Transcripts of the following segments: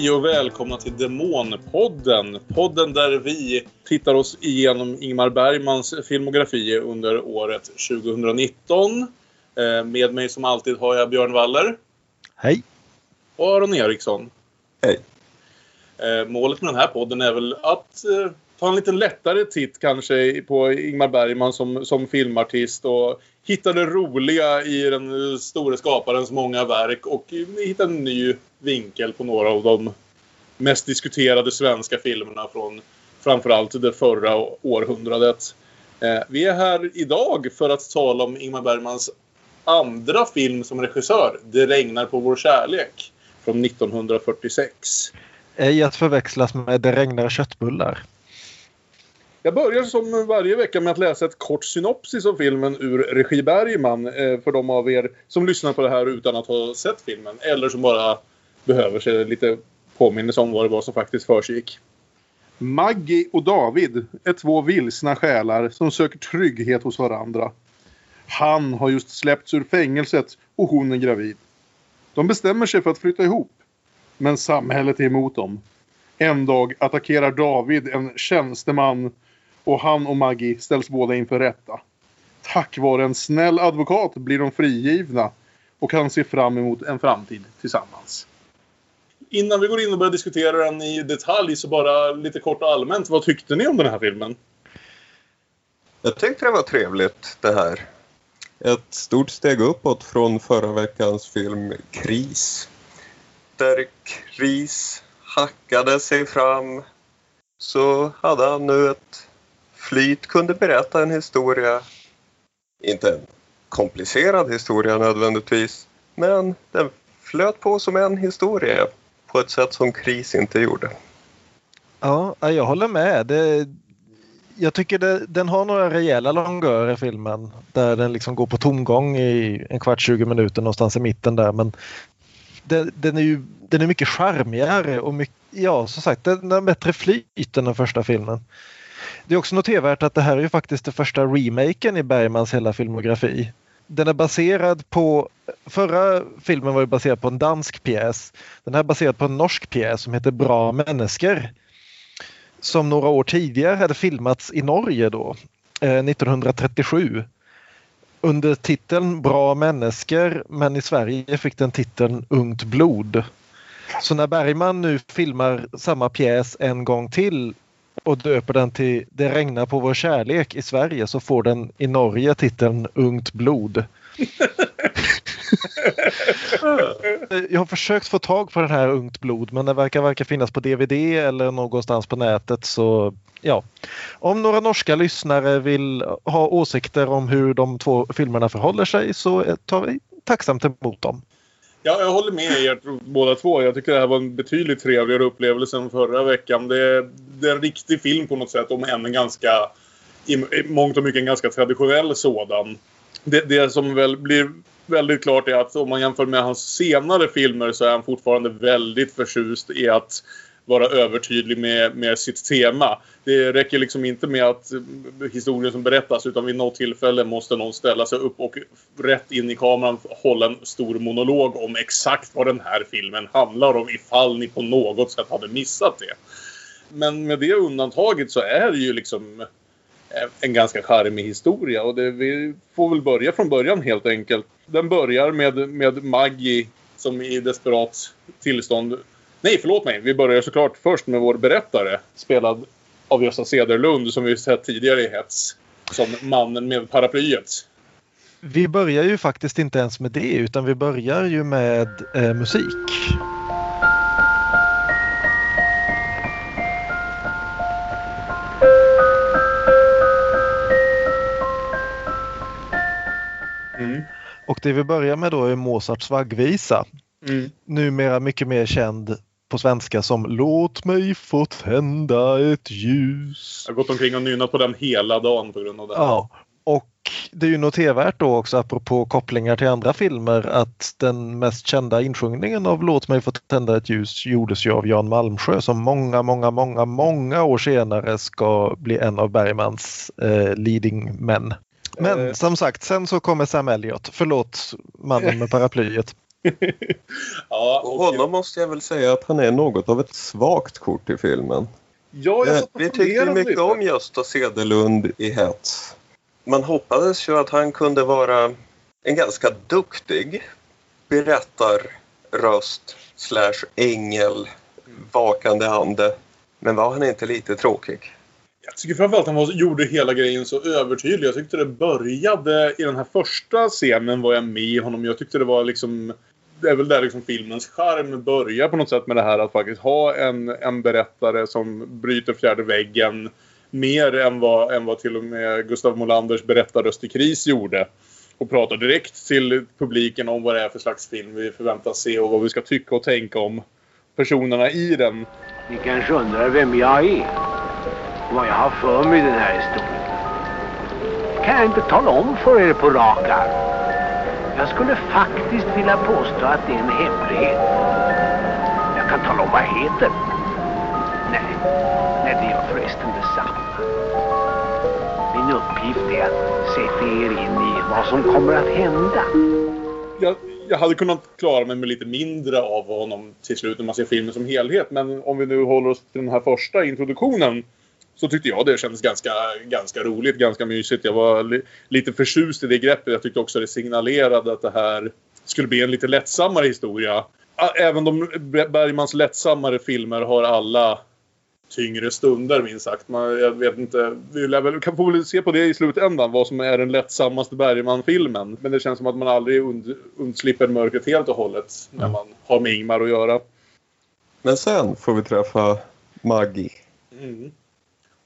Hej och välkomna till Demonpodden. Podden där vi tittar oss igenom Ingmar Bergmans filmografi under året 2019. Eh, med mig som alltid har jag Björn Waller. Hej. Och Aron Eriksson. Hej. Eh, målet med den här podden är väl att eh, ta en lite lättare titt kanske på Ingmar Bergman som, som filmartist och hitta det roliga i den store skaparens många verk och hitta en ny vinkel på några av de mest diskuterade svenska filmerna från framförallt det förra århundradet. Eh, vi är här idag för att tala om Ingmar Bergmans andra film som regissör, Det regnar på vår kärlek, från 1946. Ej att förväxlas med Det regnar köttbullar. Jag börjar som varje vecka med att läsa ett kort synopsis av filmen ur regi Bergman eh, för de av er som lyssnar på det här utan att ha sett filmen eller som bara behöver sig lite påminnelse om vad det var som faktiskt försiggick. Maggie och David är två vilsna själar som söker trygghet hos varandra. Han har just släppts ur fängelset och hon är gravid. De bestämmer sig för att flytta ihop. Men samhället är emot dem. En dag attackerar David en tjänsteman och han och Maggie ställs båda inför rätta. Tack vare en snäll advokat blir de frigivna och kan se fram emot en framtid tillsammans. Innan vi går in och börjar diskutera den i detalj så bara lite kort allmänt. Vad tyckte ni om den här filmen? Jag tyckte det var trevligt det här. Ett stort steg uppåt från förra veckans film Kris. Där Kris hackade sig fram så hade han nu ett flyt, kunde berätta en historia. Inte en komplicerad historia nödvändigtvis, men den flöt på som en historia på ett sätt som Kris inte gjorde. Ja, jag håller med. Det, jag tycker det, den har några rejäla longörer filmen där den liksom går på tomgång i en kvart, 20 minuter någonstans i mitten där. Men den, den är ju den är mycket charmigare och mycket, ja som sagt den har bättre flyt än den första filmen. Det är också notervärt att det här är ju faktiskt den första remaken i Bergmans hela filmografi. Den är baserad på, förra filmen var ju baserad på en dansk pjäs. Den här är baserad på en norsk pjäs som heter Bra människor. Som några år tidigare hade filmats i Norge då, eh, 1937 under titeln Bra människor men i Sverige fick den titeln Ungt blod. Så när Bergman nu filmar samma pjäs en gång till och döper den till Det regnar på vår kärlek i Sverige så får den i Norge titeln Ungt blod. Jag har försökt få tag på den här Ungt blod men den verkar varken finnas på DVD eller någonstans på nätet så ja. Om några norska lyssnare vill ha åsikter om hur de två filmerna förhåller sig så tar vi tacksamt emot dem. Ja, jag håller med er båda två. Jag tycker det här var en betydligt trevligare upplevelse än förra veckan. Det är, det är en riktig film på något sätt, om än en ganska... I mångt och mycket en ganska traditionell sådan. Det, det som väl blir väldigt klart är att om man jämför med hans senare filmer så är han fortfarande väldigt förtjust i att vara övertydlig med, med sitt tema. Det räcker liksom inte med att historien som berättas utan vid något tillfälle måste någon ställa sig upp och rätt in i kameran hålla en stor monolog om exakt vad den här filmen handlar om ifall ni på något sätt hade missat det. Men med det undantaget så är det ju liksom en ganska charmig historia och det, vi får väl börja från början helt enkelt. Den börjar med, med Maggie som i desperat tillstånd Nej, förlåt mig. Vi börjar såklart först med vår berättare. Spelad av Gösta Cederlund som vi sett tidigare i Hets. Som mannen med paraplyet. Vi börjar ju faktiskt inte ens med det utan vi börjar ju med eh, musik. Mm. Och det vi börjar med då är Mozarts vaggvisa. Mm. Numera mycket mer känd på svenska som Låt mig få tända ett ljus. Jag har gått omkring och nynnat på den hela dagen på grund av det. Ja, och det är ju notervärt då också apropå kopplingar till andra filmer att den mest kända insjungningen av Låt mig få tända ett ljus gjordes ju av Jan Malmsjö som många, många, många, många år senare ska bli en av Bergmans eh, leading men. Men eh. som sagt, sen så kommer Sam Elliot. Förlåt mannen med paraplyet. ja, och honom måste jag väl säga att han är något av ett svagt kort i filmen. Ja, jag Vi tyckte mycket lite. om Gösta Sedelund i Hets. Man hoppades ju att han kunde vara en ganska duktig berättarröst slash ängel, vakande ande. Men var han inte lite tråkig? Jag tycker framförallt han gjorde hela grejen så övertydlig. Jag tyckte det började i den här första scenen var jag med honom. Jag tyckte det var liksom det är väl där liksom filmens charm börjar på något sätt med det här att faktiskt ha en, en berättare som bryter fjärde väggen mer än vad, än vad till och med Gustav Molanders berättarröst i kris gjorde. Och pratar direkt till publiken om vad det är för slags film vi förväntas se och vad vi ska tycka och tänka om personerna i den. Ni kanske undrar vem jag är? Vad jag har för mig i den här historien? kan jag inte tala om för er på rak arm. Jag skulle faktiskt vilja påstå att det är en hemlighet. Jag kan tala om vad jag heter. Nej, nej det gör förresten detsamma. Min uppgift är att sätta er in i vad som kommer att hända. Jag, jag hade kunnat klara mig med lite mindre av honom till slut när man ser filmen som helhet. Men om vi nu håller oss till den här första introduktionen så tyckte jag det kändes ganska, ganska roligt, ganska mysigt. Jag var li lite förtjust i det greppet. Jag tyckte också det signalerade att det här skulle bli en lite lättsammare historia. Även de Bergmans lättsammare filmer har alla tyngre stunder minst sagt. Man, jag vet inte, vi väl, kan få väl se på det i slutändan vad som är den lättsammaste Bergman-filmen. Men det känns som att man aldrig und, undslipper mörkret helt och hållet när man har med Ingmar att göra. Men sen får vi träffa Maggie. Mm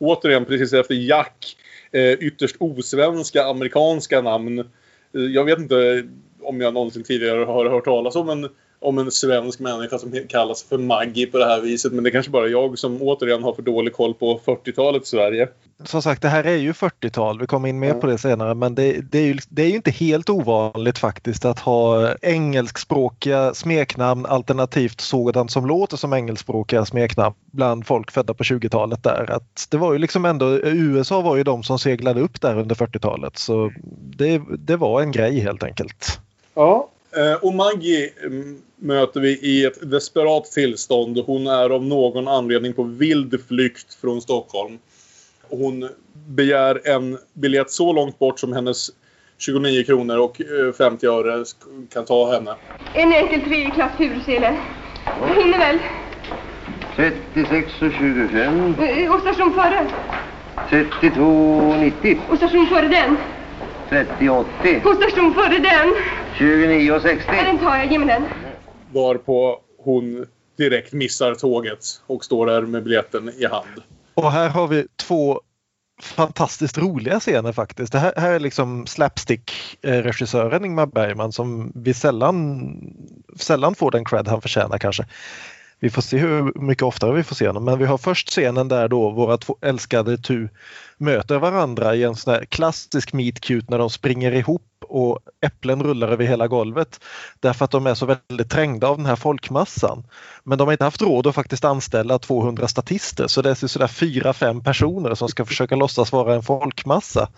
återigen precis efter Jack eh, ytterst osvenska amerikanska namn. Eh, jag vet inte om jag någonsin tidigare har hört talas om en om en svensk människa som kallas för Maggie på det här viset. Men det är kanske bara jag som återigen har för dålig koll på 40-talet Sverige. Som sagt, det här är ju 40-tal. Vi kommer in mer mm. på det senare. Men det, det, är ju, det är ju inte helt ovanligt faktiskt att ha engelskspråkiga smeknamn alternativt sådant som låter som engelskspråkiga smeknamn bland folk födda på 20-talet där. Att det var ju liksom ändå, USA var ju de som seglade upp där under 40-talet. Så det, det var en grej helt enkelt. Ja, Eh, och Maggie mm, möter vi i ett desperat tillstånd. Hon är av någon anledning på vild flykt från Stockholm. Hon begär en biljett så långt bort som hennes 29 kronor och 50 eh, öre kan ta henne. En enkel tredjeklass Furusele. Jag hinner väl? 36 och 25. Eh, och station före? 32,90. Och station före den? 30,80. Och station före den? 29,60. Ja, den tar jag. Ge mig den. Varpå hon direkt missar tåget och står där med biljetten i hand. Och här har vi två fantastiskt roliga scener faktiskt. Det här, här är liksom slapstick-regissören Ingmar Bergman som vi sällan, sällan får den cred han förtjänar kanske. Vi får se hur mycket oftare vi får se honom. Men vi har först scenen där då våra två älskade Tu möter varandra i en sån här klassisk meet cute när de springer ihop och äpplen rullar över hela golvet. Därför att de är så väldigt trängda av den här folkmassan. Men de har inte haft råd att faktiskt anställa 200 statister så det är sådär 4-5 personer som ska försöka låtsas vara en folkmassa.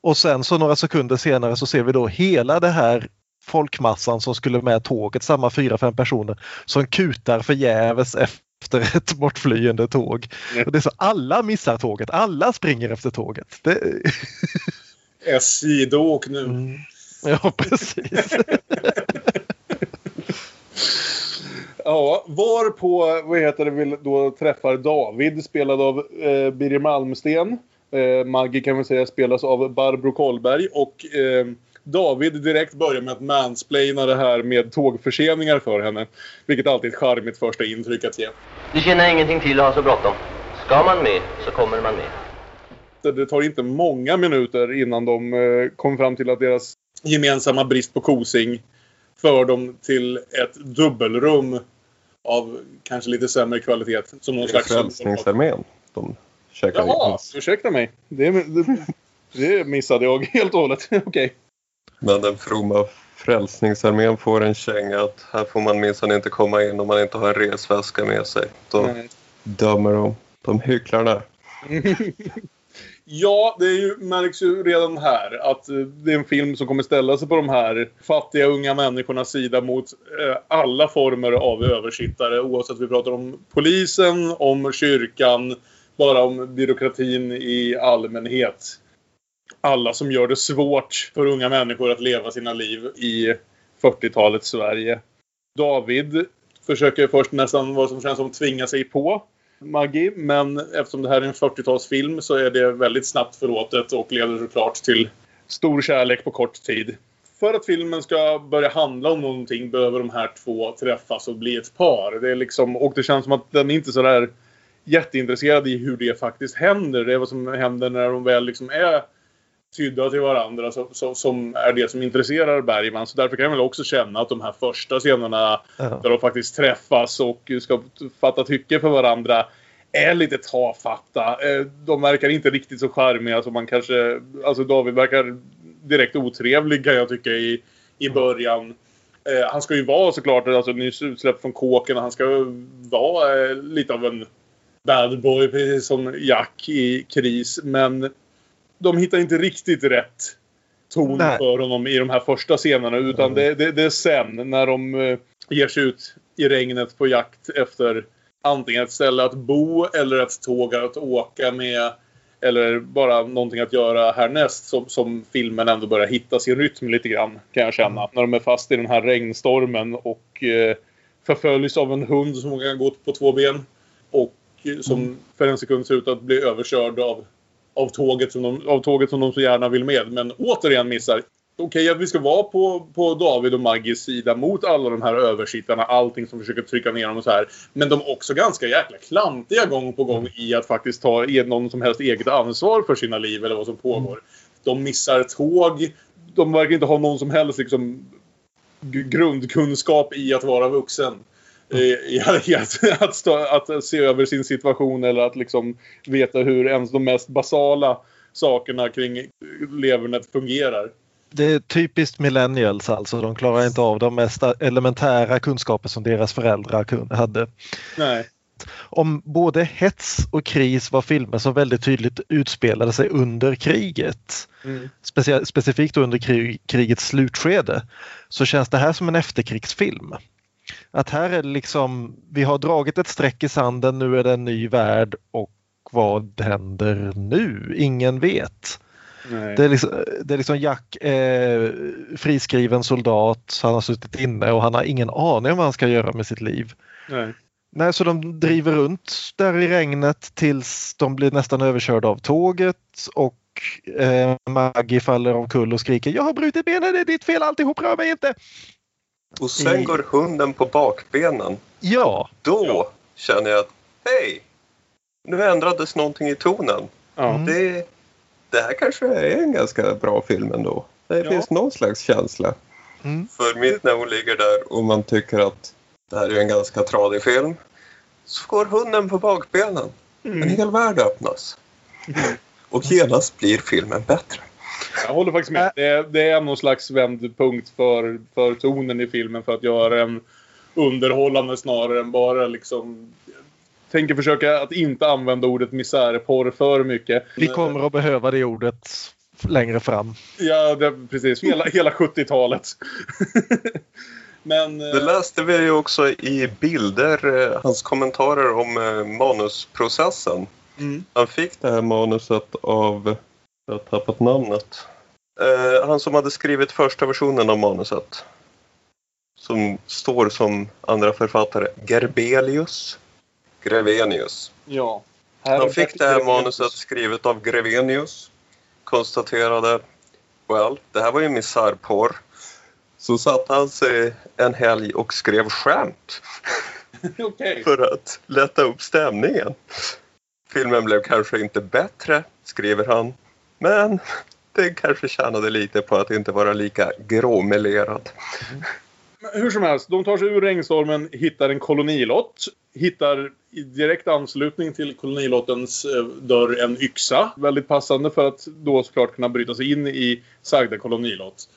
Och sen så några sekunder senare så ser vi då hela det här folkmassan som skulle med tåget, samma 4-5 personer, som kutar förgäves efter ett bortflyende tåg. Och det är så alla missar tåget, alla springer efter tåget. Det... SJ, då åk nu. Mm. Ja, precis. ja, var på, vad heter det, vi då träffar David spelad av eh, Birger Malmsten. Eh, Maggie kan vi säga spelas av Barbro Kollberg och eh, David direkt börjar med att mansplaina det här med tågförseningar för henne. Vilket alltid är ett charmigt första intryck att ge. Du känner ingenting till att ha så bråttom. Ska man med så kommer man med. Det tar inte många minuter innan de eh, kommer fram till att deras gemensamma brist på kosing för dem till ett dubbelrum av kanske lite sämre kvalitet. Som någon slags... Frälsningsarmén. De käkar Jaha, ursäkta mig. Det, det, det missade jag helt och hållet. Okej. Men den fromma Frälsningsarmén får en känga att här får man minsann inte komma in om man inte har en resväska med sig. Då Nej. dömer de de hycklarna. Ja, det är ju, märks ju redan här att eh, det är en film som kommer ställa sig på de här fattiga unga människornas sida mot eh, alla former av översittare. Oavsett om vi pratar om polisen, om kyrkan, bara om byråkratin i allmänhet. Alla som gör det svårt för unga människor att leva sina liv i 40-talets Sverige. David försöker först nästan vad som känns som tvinga sig på Maggie. Men eftersom det här är en 40-talsfilm så är det väldigt snabbt förlåtet och leder såklart till stor kärlek på kort tid. För att filmen ska börja handla om någonting behöver de här två träffas och bli ett par. Det är liksom, och det känns som att den är inte så där jätteintresserad i hur det faktiskt händer. Det är vad som händer när de väl liksom är tydda till varandra så, så, som är det som intresserar Bergman. Så därför kan jag väl också känna att de här första scenerna Ja. där de faktiskt träffas och ska fatta tycke för varandra är lite tafatta. Eh, De verkar inte riktigt så charmiga som man kanske... Alltså David verkar direkt otrevlig kan jag tycka i, i början. Eh, han ska ju vara såklart alltså, nyss utsläppt från kåken. Han ska vara eh, lite av en bad boy precis som Jack i Kris. Men de hittar inte riktigt rätt ton Nej. för honom i de här första scenerna. Utan det, det, det är sen när de eh, ger sig ut i regnet på jakt efter antingen ett ställe att bo eller ett tåg att åka med. Eller bara någonting att göra härnäst som, som filmen ändå börjar hitta sin rytm lite grann kan jag känna. När de är fast i den här regnstormen och eh, förföljs av en hund som kan gå på två ben. Och eh, som för en sekund ser ut att bli överkörd av, av, tåget som de, av tåget som de så gärna vill med. Men återigen missar. Okej att vi ska vara på, på David och Maggis sida mot alla de här översittarna. Allting som försöker trycka ner dem och så här. Men de är också ganska jäkla klantiga gång på gång i att faktiskt ta e- någon som helst eget ansvar för sina liv eller vad som pågår. De missar tåg. De verkar inte ha någon som helst liksom, grundkunskap i att vara vuxen. Eh, att, stå, att se över sin situation eller att liksom veta hur ens de mest basala sakerna kring levernet fungerar. Det är typiskt millennials alltså. De klarar inte av de mest elementära kunskaper som deras föräldrar hade. Nej. Om både Hets och Kris var filmer som väldigt tydligt utspelade sig under kriget, Mm. specifikt under krig, krigets slutskede, så känns det här som en efterkrigsfilm. Att här är det liksom, vi har dragit ett streck i sanden, nu är det en ny värld och vad händer nu? Ingen vet. Nej. Det är, liksom, det är liksom Jack, eh, friskriven soldat, han har suttit inne och han har ingen aning om vad han ska göra med sitt liv. Nej. Nej, så de driver runt där i regnet tills de blir nästan överkörda av tåget och eh, Maggie faller omkull och skriker Jag har brutit benen, det är ditt fel alltihop, rör mig inte! Och sen I- går hunden på bakbenen. Ja, Då Ja. känner jag att hej, nu ändrades någonting i tonen. Ja. Mm. Det, det här kanske är en ganska bra film ändå. Det Ja. finns någon slags känsla. Mm. För mitt när hon ligger där och man tycker att det här är en ganska tradig film. Så går hunden på bakbenen. En hel värld öppnas. Och genast blir filmen bättre. Jag håller faktiskt med. Det är, det är någon slags vändpunkt för, för tonen i filmen för att göra den underhållande snarare än bara liksom... Tänker försöka att inte använda ordet misärporr för mycket. vi kommer att behöva det ordet längre fram. Ja, det, precis. Hela, hela 70-talet. Men... Det eh, läste vi ju också i bilder, eh, hans kommentarer om eh, manusprocessen. Mm. Han fick det här manuset av, jag har tappat namnet, eh, han som hade skrivit första versionen av manuset. Som står som andra författare, Gerbelius. Grevenius. Ja. Här Han fick det här Bertil manuset skrivet av Grevenius. Konstaterade, well, det här var ju misärporr. Så satte han sig en helg och skrev skämt Okej. för att lätta upp stämningen. Filmen blev kanske inte bättre, skriver han. Men det kanske tjänade lite på att inte vara lika gråmelerad. Men Hur som helst, de tar sig ur regnstormen, hittar en kolonilott. Hittar i direkt anslutning till kolonilottens eh, dörr en yxa. Väldigt passande för att då såklart kunna bryta sig in i sagda kolonilott.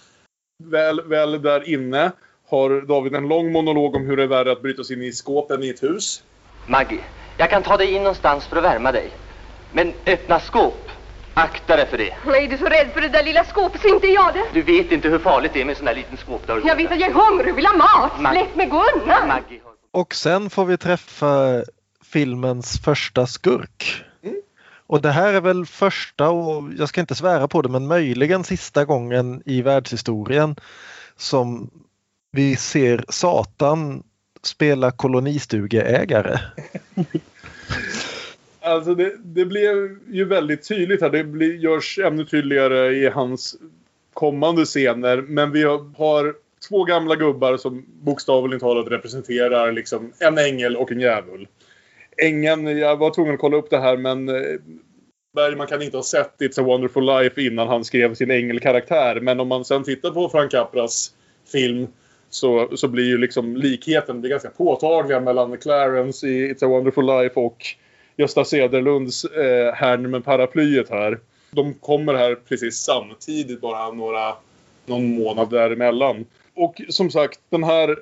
Väl, väl där inne har David en lång monolog om hur det är värre att bryta sig in i skåpen i ett hus. Maggie, jag kan ta dig in någonstans för att värma dig. Men öppna skåp, Akta dig för det. Nej, du är så rädd för det där lilla skåpet så inte är jag det. Du vet inte hur farligt det är med en sån här liten skåpdörr. Jag vet att jag är hungrig och vill ha mat. Mag- Släpp mig gå undan. Maggie. Och sen får vi träffa filmens första skurk. Och det här är väl första och jag ska inte svära på det men möjligen sista gången i världshistorien som vi ser Satan spela kolonistugeägare. Alltså det, det blev ju väldigt tydligt här. Det blir, görs ännu tydligare i hans kommande scener. Men vi har två gamla gubbar som bokstavligt talat representerar liksom en ängel och en djävul. Ängeln, jag var tvungen att kolla upp det här men eh, Bergman kan inte ha sett It's a wonderful life innan han skrev sin ängelkaraktär. Men om man sen tittar på Frank Capras film så, så blir ju liksom likheten blir ganska påtagliga mellan Clarence i It's a wonderful life och Gösta Sederlunds eh, Herrn med paraplyet här. De kommer här precis samtidigt, bara några, någon månad däremellan. Och som sagt, den här,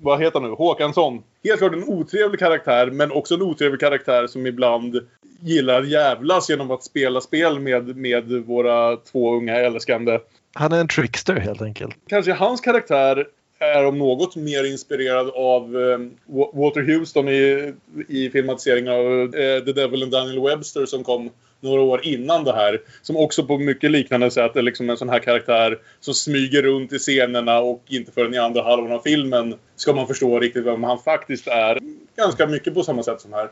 vad heter han nu, Håkansson. Helt klart en otrevlig karaktär, men också en otrevlig karaktär som ibland gillar jävlas genom att spela spel med, med våra två unga älskande. Han är en trickster helt enkelt. Kanske hans karaktär är om något mer inspirerad av Wa- Walter Houston i, i filmatiseringen av eh, The Devil and Daniel Webster som kom några år innan det här. Som också på mycket liknande sätt är liksom en sån här karaktär som smyger runt i scenerna och inte förrän i andra halvan av filmen ska man förstå riktigt vem han faktiskt är. Ganska mycket på samma sätt som här.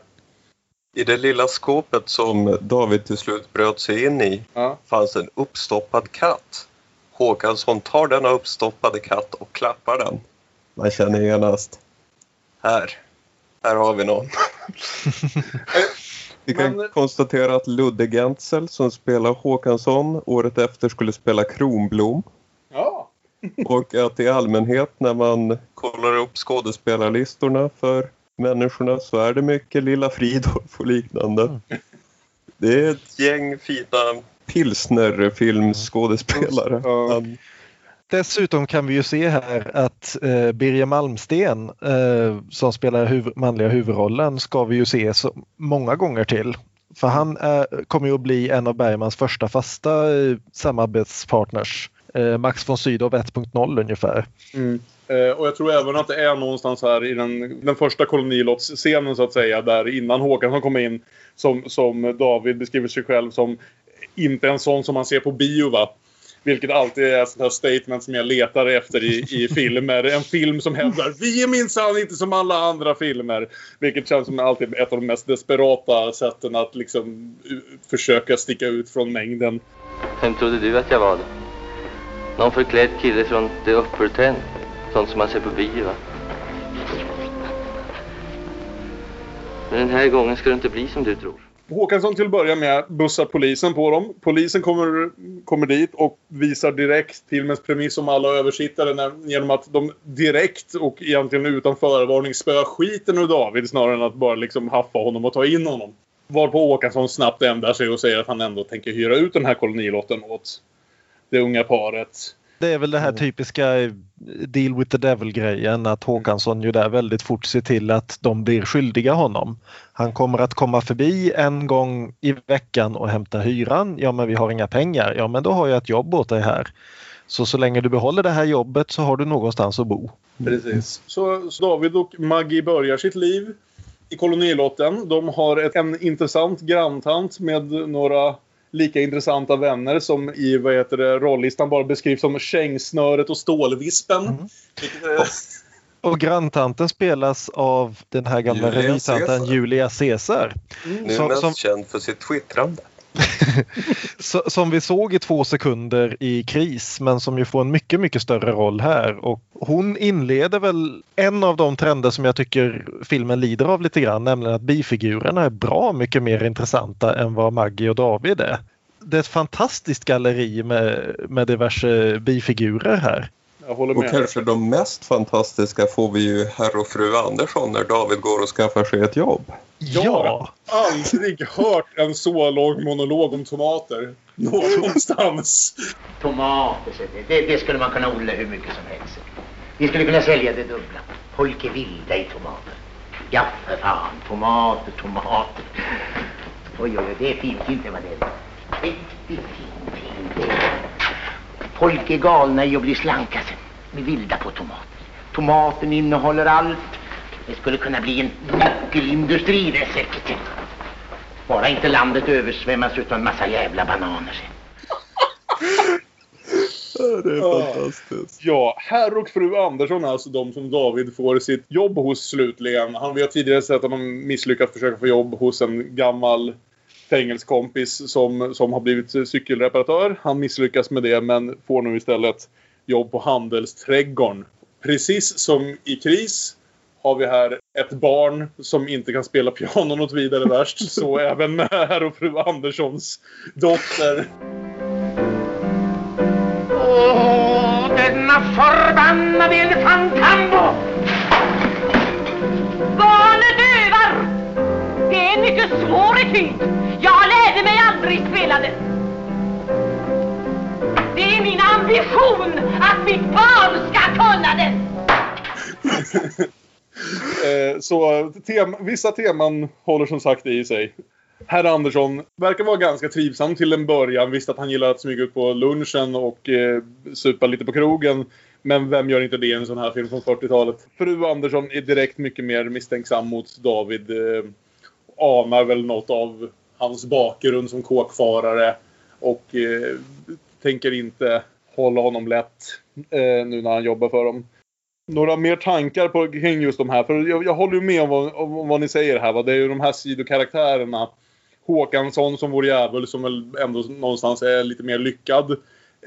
I det lilla skåpet som David till slut bröt sig in i Ja. fanns en uppstoppad katt. Håkansson tar denna uppstoppade katt och klappar den. Man känner genast. Här. Här har vi någon. Vi kan Men- konstatera att Ludde Gentzel som spelar Håkansson året efter skulle spela Kronblom. Ja. Och att i allmänhet när man kollar upp skådespelarlistorna för människorna så är det mycket Lilla Fridolf och liknande. Det är ett gäng fina pilsnerfilmsskådespelare. Ja. Dessutom kan vi ju se här att eh, Birger Malmsten eh, som spelar huv- manliga huvudrollen ska vi ju se så många gånger till. För han är, kommer ju att bli en av Bergmans första fasta eh, samarbetspartners. Eh, Max von Sydow 1.0 ungefär. Eh, och jag tror även att det är någonstans här i den, den första kolonilotsscenen så att säga. Där innan Håkansson kommer in. Som, som David beskriver sig själv som inte en sån som man ser på bio va. Vilket alltid är ett sånt här statement som jag letar efter i, i filmer. En film som hävdar vi är minsann inte som alla andra filmer. Vilket känns som alltid ett av de mest desperata sätten att liksom försöka sticka ut från mängden. Vem trodde du att jag var då? Någon förklädd kille från The Upper Ten. Sånt som man ser på bio va? Men den här gången ska det inte bli som du tror. Håkansson till att börja med bussar polisen på dem. Polisen kommer, kommer dit och visar direkt filmens premiss om alla översittare när, genom att de direkt och egentligen utan förvarning spöar skiten ur David snarare än att bara liksom haffa honom och ta in honom. Varpå Håkansson snabbt ändrar sig och säger att han ändå tänker hyra ut den här kolonilotten åt det unga paret. Det är väl det här typiska eh, deal with the devil grejen att Håkansson ju där väldigt fort ser till att de blir skyldiga honom. Han kommer att komma förbi en gång i veckan och hämta hyran. Ja men vi har inga pengar. Ja men då har jag ett jobb åt dig här. Så så länge du behåller det här jobbet så har du någonstans att bo. Precis. Så, så David och Maggie börjar sitt liv i kolonilotten. De har ett, en intressant granntant med några lika intressanta vänner som i vad heter det, rollistan bara beskrivs som Kängsnöret och Stålvispen. Vilket är, Och granntanten spelas av den här gamla revytanten Caesar. Julia Caesar. nu Som- mest som- känd för sitt twittrande. Som vi såg i två sekunder i kris men som ju får en mycket, mycket större roll här. Och hon inleder väl en av de trender som jag tycker filmen lider av lite grann, nämligen att bifigurerna är bra mycket mer intressanta än vad Maggie och David är. Det är ett fantastiskt galleri med, med diverse bifigurer här jag håller Och med. kanske de mest fantastiska får vi ju herr och fru Andersson när David går och skaffar sig ett jobb. Jag har aldrig hört en så lång monolog om tomater. Någonstans. Tomater, det, det, skulle man kunna odla hur mycket som helst. Vi skulle kunna sälja det dubbla. Folk är vilda i tomater. Ja, för fan. Tomater, tomater. Oj, oj, oj, det är fint, inte vad det är. Riktigt fin film det är. Folk är galna i att bli slanka sen. Med vilda på tomater. Tomaten innehåller allt. Det skulle kunna bli en nyckelindustri det säkert. Bara inte landet översvämmas utav en massa jävla bananer. Det är Ja. fantastiskt. Ja, herr och fru Andersson är alltså de som David får sitt jobb hos slutligen. Han, vi har tidigare sett att han misslyckats försöka få jobb hos en gammal fängelskompis som, som har blivit cykelreparatör. Han misslyckas med det men får nu istället jobb på Handelsträdgården. Precis som i Kris har vi här ett barn som inte kan spela piano något vidare värst. Så även med herr och fru Anderssons dotter. Åh, denna förbannade elefanttambo! Barnedövar! Det är en mycket svår etyd. Jag lärde mig aldrig spela den. Det är min ambition att mitt barn ska kunna den. Eh, så tem vissa teman håller som sagt i sig. Herr Andersson verkar vara ganska trivsam till en början. Visst att han gillar att smyga ut på lunchen och eh, supa lite på krogen. Men vem gör inte det i en sån här film från 40-talet? Fru Andersson är direkt mycket mer misstänksam mot David. Eh, anar väl något av hans bakgrund som kåkfarare. Och eh, tänker inte hålla honom lätt eh, nu när han jobbar för dem några mer tankar på, kring just de här? För jag, jag håller ju med om vad, om vad ni säger här. Va? Det är ju de här sidokaraktärerna. Håkansson som vår djävul som väl ändå någonstans är lite mer lyckad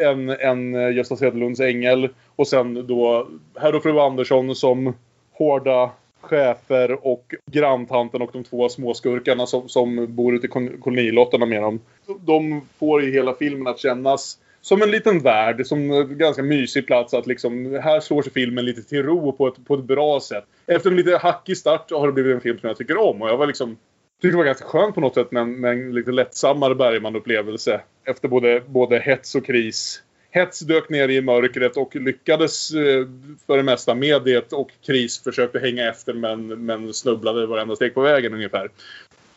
än, än Gösta Sedlunds ängel. Och sen då herr och fru Andersson som hårda chefer och granntanten och de två småskurkarna som, som bor ute i kolonilotterna med dem. De får ju hela filmen att kännas som en liten värld, som en ganska mysig plats att liksom, här slår sig filmen lite till ro på ett, på ett bra sätt. Efter en lite hackig start har det blivit en film som jag tycker om och jag var liksom tyckte det var ganska skönt på något sätt med en, med en lite lättsammare Bergman-upplevelse. Efter både, både hets och kris. Hets dök ner i mörkret och lyckades eh, för det mesta med det och kris försökte hänga efter men, men snubblade varenda steg på vägen ungefär.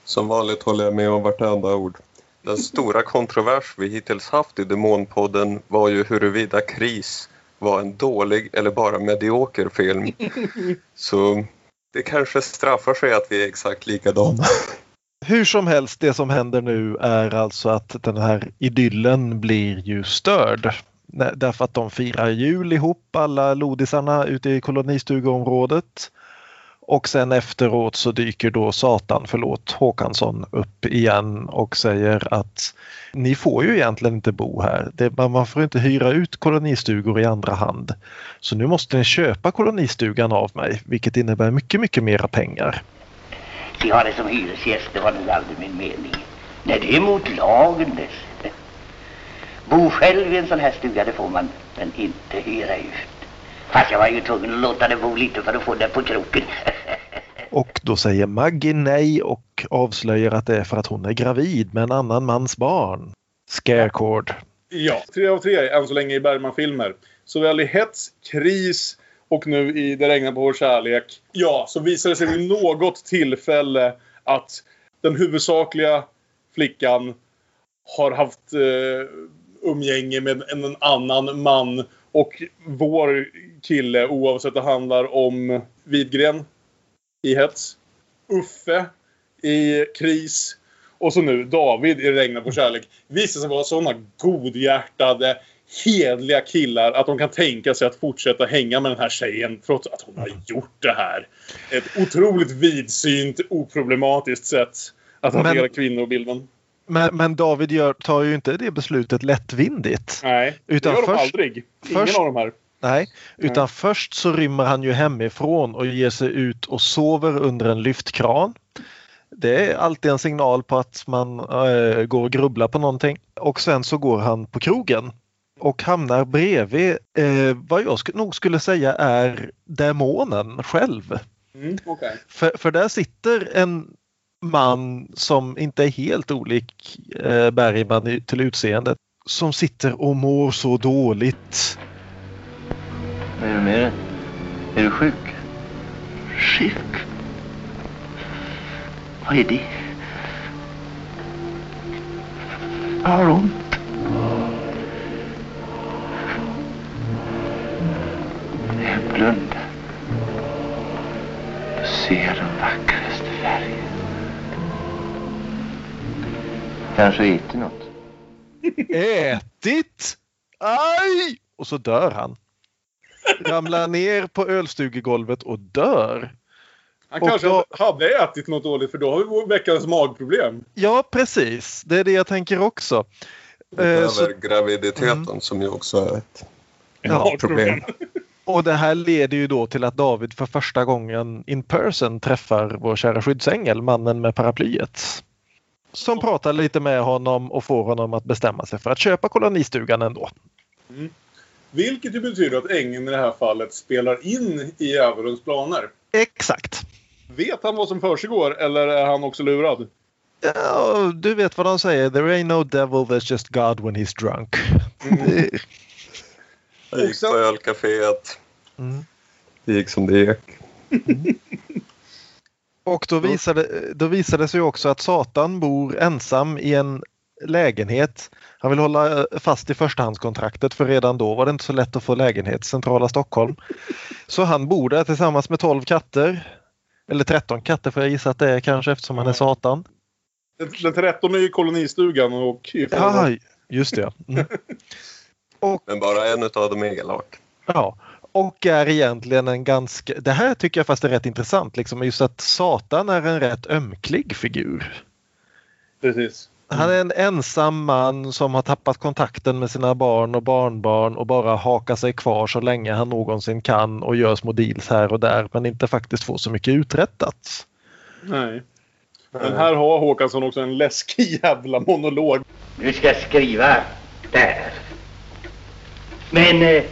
Som vanligt håller jag med om vartenda ord. Den stora kontrovers vi hittills haft i Demonpodden var ju huruvida Kris var en dålig eller bara medioker film. Så det kanske straffar sig att vi är exakt likadana. Hur som helst, det som händer nu är alltså att den här idyllen blir ju störd. Därför att de firar jul ihop, alla lodisarna ute i kolonistugeområdet. Och sen efteråt så dyker då Satan, förlåt, Håkansson upp igen och säger att ni får ju egentligen inte bo här. Det, man- får inte hyra ut kolonistugor i andra hand. Så nu måste ni köpa kolonistugan av mig, vilket innebär mycket, mycket mera pengar. Vi har det som hyresgäst, det var nog aldrig min mening. Nej, det är mot lagen dess. Bo själv i en sån här stuga, det får man, men inte hyra ut. Fast jag var ju tvungen att låta det bo lite för att få det på kroken. Och då säger Maggie nej och avslöjar att det är för att hon är gravid med en annan mans barn. Scarecord. Ja, tre av tre än så länge i Bergman-filmer. Såväl i Hets, Kris och nu i Det regnar på vår kärlek. Ja, så visar det sig vid något tillfälle att den huvudsakliga flickan har haft eh, umgänge med en, en annan man. Och vår kille, oavsett det handlar om Widgren i Hets, Uffe i Kris och så nu David i Regna på kärlek visar sig vara sådana godhjärtade, hedliga killar att de kan tänka sig att fortsätta hänga med den här tjejen trots att hon har gjort det här. Ett otroligt vidsynt, oproblematiskt sätt att Men- hantera kvinnobilden. Men, men David gör, tar ju inte det beslutet lättvindigt. Nej, Utan det gör de först- aldrig. Ingen först- av de här. Nej, utan först så rymmer han ju hemifrån och ger sig ut och sover under en lyftkran. Det är alltid en signal på att man eh, går och grubblar på någonting. Och sen så går han på krogen och hamnar bredvid eh, vad jag sk- nog skulle säga är demonen själv. Mm, okej. För, för där sitter en man som inte är helt olik eh, Bergman till utseendet. Som sitter och mår så dåligt. Vad är det med dig? Är du sjuk? Sjuk? Vad är det? Jag har ont. Jag blundar då ser jag de vackraste färger. Kanske ätit något. Ätit? Aj! Och så dör han. Ramlar ner på ölstugegolvet och dör. Han Och kanske då- hade ätit något dåligt för då har vi vår veckans magproblem. Ja, precis. Det är det jag tänker också. Eh, Utöver så, graviditeten som ju också är ett Ja, problem. och det här leder ju då till att David för första gången in person träffar vår kära skyddsängel, mannen med paraplyet. Som pratar lite med honom och får honom att bestämma sig för att köpa kolonistugan ändå. Vilket ju betyder att ängeln i det här fallet spelar in i djävulens planer. Exakt. Vet han vad som försiggår eller är han också lurad? Ja, du vet vad de säger. There ain't no devil, there's just God when he's drunk. Det- Jag gick på ölcaféet. Mm. Det gick som det gick. Och då visade, då visade det sig också att Satan bor ensam i en lägenhet. Han vill hålla eh, fast i förstahandskontraktet för redan då var det inte så lätt att få lägenhet i centrala Stockholm. Så han bor där tillsammans med 12 katter. Eller 13 katter får jag gissa att det är kanske eftersom han är Satan. Den, den 13 är i kolonistugan och... Ja, just det. Mm. Och Men bara en av dem är elak. Ja, och är egentligen en ganska... Det här tycker jag fast är rätt intressant. Liksom, just att Satan är en rätt ömklig figur. Precis. Han är en ensam man som har tappat kontakten med sina barn och barnbarn och bara hakar sig kvar så länge han någonsin kan och gör små deals här och där men inte faktiskt får så mycket uträttat. Nej. Men här har Håkansson också en läskig jävla monolog. Nu ska jag skriva där. Men eh,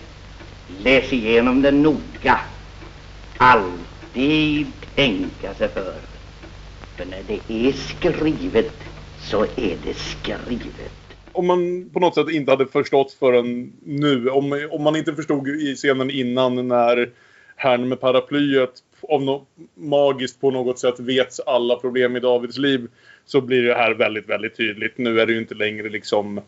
läs igenom den noga. Alltid tänka sig för. För när det är skrivet så är det skrivet. Om man på något sätt inte hade förstått förrän nu. Om, om man inte förstod i scenen innan när herrn med paraplyet av no magiskt på något sätt vet alla problem i Davids liv. Så blir det här väldigt, väldigt tydligt. Nu är det ju inte längre liksom...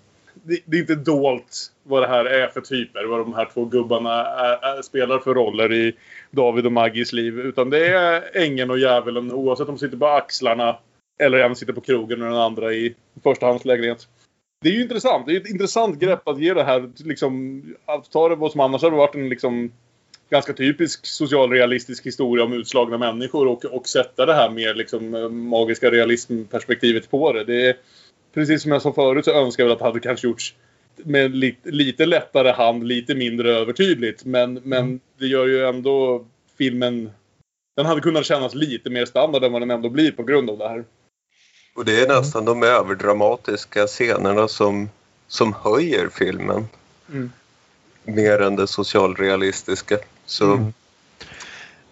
Det, det är inte dolt vad det här är för typer. Vad de här två gubbarna är, är, spelar för roller i David och Maggis liv. Utan det är ängeln och djävulen oavsett om de sitter på axlarna eller en sitter på krogen och den andra i förstahandslägenhet. Det är ju intressant. Det är ett intressant grepp att ge det här liksom... Att ta det vad som annars hade varit en liksom ganska typisk socialrealistisk historia om utslagna människor och, och sätta det här mer liksom magiska realismperspektivet på det. Det är precis som jag sa förut så önskar jag väl att det hade kanske gjorts med lite, lite lättare hand, lite mindre övertydligt. Men, men det gör ju ändå filmen... Den hade kunnat kännas lite mer standard än vad den ändå blir på grund av det här. Och det är nästan de överdramatiska scenerna som, som höjer filmen. Mm. Mer än det socialrealistiska. Så,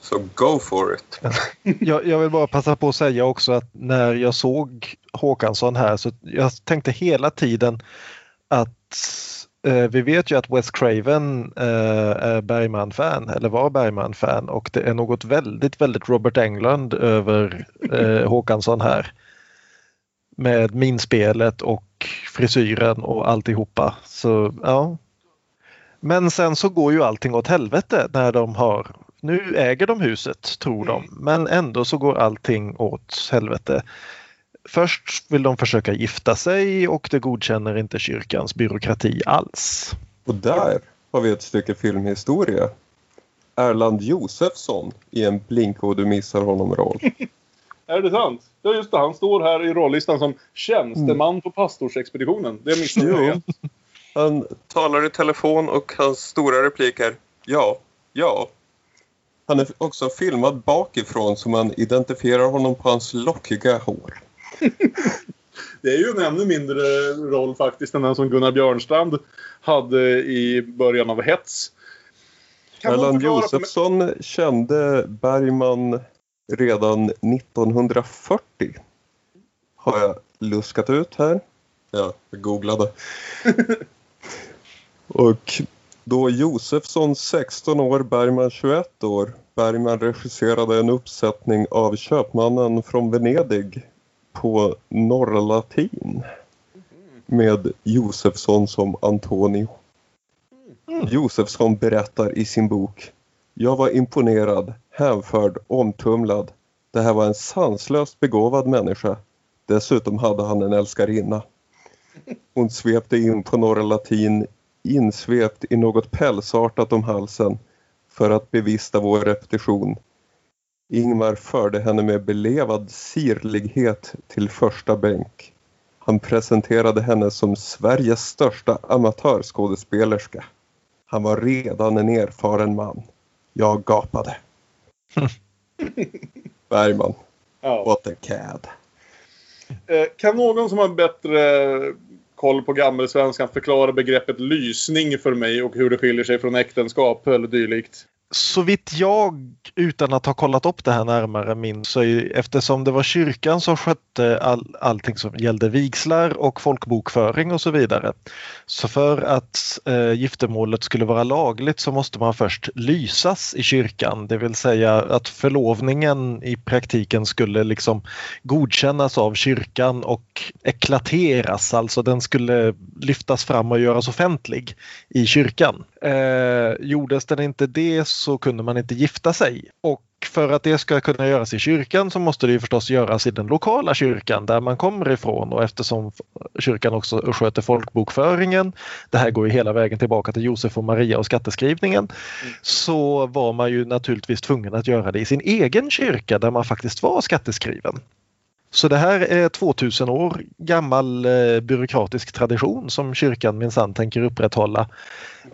så go for it. Jag, jag vill bara passa på att säga också att när jag såg Håkansson här så jag tänkte hela tiden att eh, vi vet ju att Wes Craven eh, är Bergman-fan eller var Bergman-fan och det är något väldigt, väldigt Robert Englund över eh, Håkansson här. Med minspelet och frisyren och alltihopa. Så ja. Men sen så går ju allting åt helvete när de har nu äger de huset, tror de, men ändå så går allting åt helvete. Först vill de försöka gifta sig och det godkänner inte kyrkans byråkrati alls. Och där har vi ett stycke filmhistoria. Erland Josefsson i en blink och du missar honom-roll. Är det sant? Ja just det, han står här i rollistan som tjänsteman på pastorsexpeditionen. Det missade jag helt. Han talar i telefon och hans stora replik är ja, ja. Han är också filmad bakifrån så man identifierar honom på hans lockiga hår. Det är ju en ännu mindre roll faktiskt än den som Gunnar Björnstrand hade i början av Hets. Kan Erland mig- Josefsson kände Bergman redan 1940. Har jag luskat ut här. Ja, jag googlade. Och då Josefsson 16 år, Bergman 21 år. Bergman regisserade en uppsättning av Köpmannen från Venedig på norrlatin. med Josefsson som Antonio. Josefsson berättar i sin bok Jag var imponerad, hänförd, omtumlad. Det här var en sanslöst begåvad människa. Dessutom hade han en älskarinna. Hon svepte in på Norra Latin insvept i något pälsartat om halsen för att bevista vår repetition. Ingmar förde henne med belevad sirlighet till första bänk. Han presenterade henne som Sveriges största amatörskådespelerska. Han var redan en erfaren man. Jag gapade. Bergman, Ja. what a cad. Eh, Kan någon som har bättre koll på gammelsvenskan förklara begreppet lysning för mig och hur det skiljer sig från äktenskap eller dylikt? Så vitt jag, utan att ha kollat upp det här närmare, minns så är, eftersom det var kyrkan som skötte all, allting som gällde vigslar och folkbokföring och så vidare. Så för att eh, giftermålet skulle vara lagligt så måste man först lysas i kyrkan, det vill säga att förlovningen i praktiken skulle liksom godkännas av kyrkan och eklateras, alltså den skulle lyftas fram och göras offentlig i kyrkan. Eh, gjordes den inte det så kunde man inte gifta sig. Och för att det ska kunna göras i kyrkan så måste det ju förstås göras i den lokala kyrkan där man kommer ifrån och eftersom kyrkan också sköter folkbokföringen, det här går ju hela vägen tillbaka till Josef och Maria och skatteskrivningen, så var man ju naturligtvis tvungen att göra det i sin egen kyrka där man faktiskt var skatteskriven. Så det här är 2000 år gammal eh, byråkratisk tradition som kyrkan minsann tänker upprätthålla.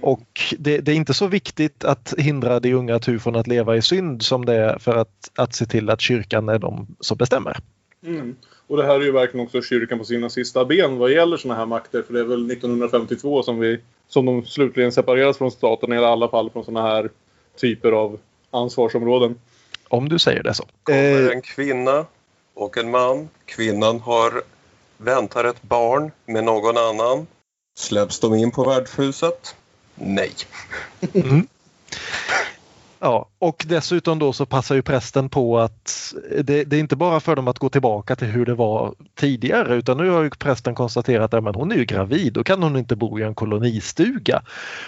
Och det, det är inte så viktigt att hindra de unga tu från att leva i synd som det är för att, att se till att kyrkan är de som bestämmer. Mm. Och det här är ju verkligen också kyrkan på sina sista ben vad gäller sådana här makter. För det är väl 1952 som, vi, som de slutligen separeras från staten, i alla fall från sådana här typer av ansvarsområden. Om du säger det så. kommer Eh, en kvinna och en man. Kvinnan har väntar ett barn med någon annan. Släpps de in på värdshuset? Nej. Mm. Ja, och dessutom då så passar ju prästen på att det, det är inte bara för dem att gå tillbaka till hur det var tidigare utan nu har ju prästen konstaterat att hon är ju gravid, då kan hon inte bo i en kolonistuga.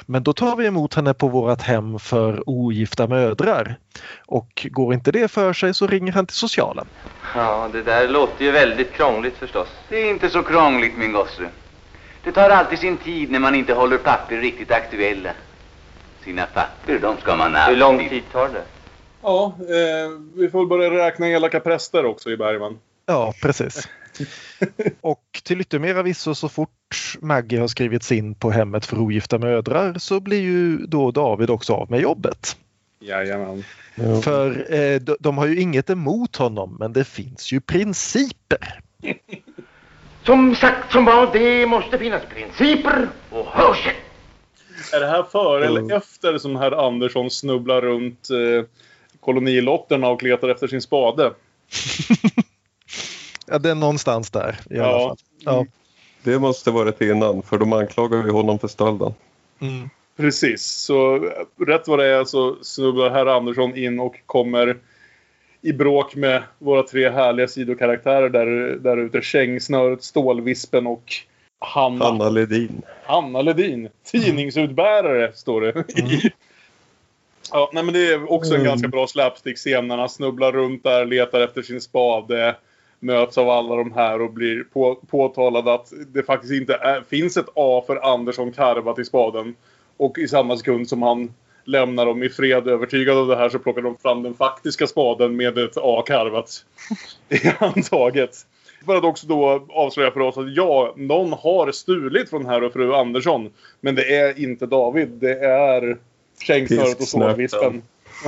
Men då tar vi emot henne på vårt hem för ogifta mödrar. Och går inte det för sig så ringer han till socialen. Ja, det där låter ju väldigt krångligt förstås. Det är inte så krångligt min gosse. Det tar alltid sin tid när man inte håller papper riktigt aktuella. Sina papper, de ska man Hur alltid... lång tid tar det? Ja, eh, vi får börja räkna elaka präster också i Bergman. Ja, precis. Och till yttermera visso så fort Maggie har skrivits in på hemmet för ogifta mödrar så blir ju då David också av med jobbet. Jajamän. För eh, de, de har ju inget emot honom men det finns ju principer. Som sagt som var, det måste finnas principer och hörsel. Är det här före Mm. eller efter som herr Andersson snubblar runt eh, kolonilotterna och letar efter sin spade? Ja, det är någonstans där i alla Ja. fall. Ja. Det måste varit innan för de anklagar ju honom för stölden. Mm. Precis, så rätt vad det är så snubblar herr Andersson in och kommer i bråk med våra tre härliga sidokaraktärer där, där ute. Kängsnöret, Stålvispen och Hanna. Hanna Ledin. Hanna Ledin. Tidningsutbärare, står det. ja, nej, men det är också en Mm. ganska bra slapstick-scen när han snubblar runt där, letar efter sin spade, möts av alla de här och blir på, påtalad att det faktiskt inte är, finns ett A för Andersson karvat i spaden. Och i samma sekund som han lämnar dem i fred övertygad av det här så plockar de fram den faktiska spaden med ett A karvat i handtaget. För att också då avslöja för oss att ja, någon har stulit från herr och fru Andersson. Men det är inte David, det är Kängsnöret och.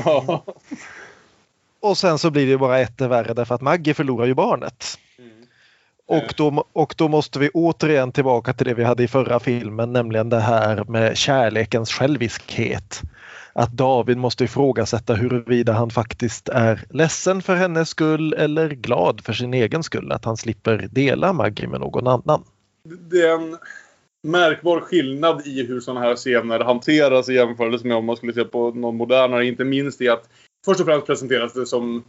Ja. Och sen så blir det bara ett värre därför att Maggie förlorar ju barnet. Och då, och då måste vi återigen tillbaka till det vi hade i förra filmen, nämligen det här med kärlekens själviskhet. Att David måste ifrågasätta huruvida han faktiskt är ledsen för hennes skull eller glad för sin egen skull, att han slipper dela Maggie med någon annan. Det är en märkbar skillnad i hur sådana här scener hanteras i jämförelse med om man skulle se på någon modernare. Inte minst i att först och främst presenteras det som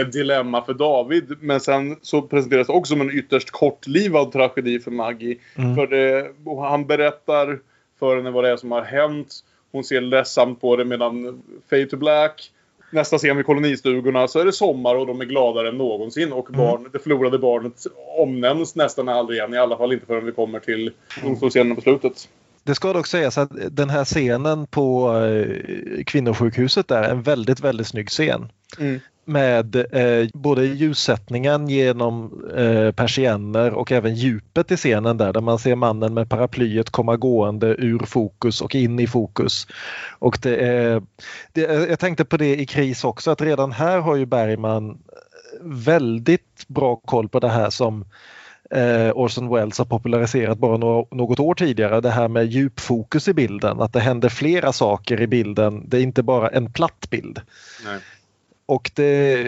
ett dilemma för David. Men sen så presenteras det också som en ytterst kortlivad tragedi för Maggie. Mm. För det, han berättar för henne vad det är som har hänt. Hon ser ledsamt på det medan Fade to Black Nästa scen vid kolonistugorna så är det sommar och de är gladare än någonsin. Och barn, det förlorade barnet omnämns nästan aldrig igen. I alla fall inte förrän vi kommer till domstolsscenen på slutet. Det ska dock sägas att den här scenen på eh, kvinnosjukhuset är en väldigt, väldigt snygg scen. Mm. Med eh, både ljussättningen genom eh, persienner och även djupet i scenen där, där man ser mannen med paraplyet komma gående ur fokus och in i fokus. Och det är, det, jag tänkte på det i kris också att redan här har ju Bergman väldigt bra koll på det här som eh, Orson Welles har populariserat bara nå- något år tidigare. Det här med djupfokus i bilden, att det händer flera saker i bilden. Det är inte bara en platt bild. Nej. Och det,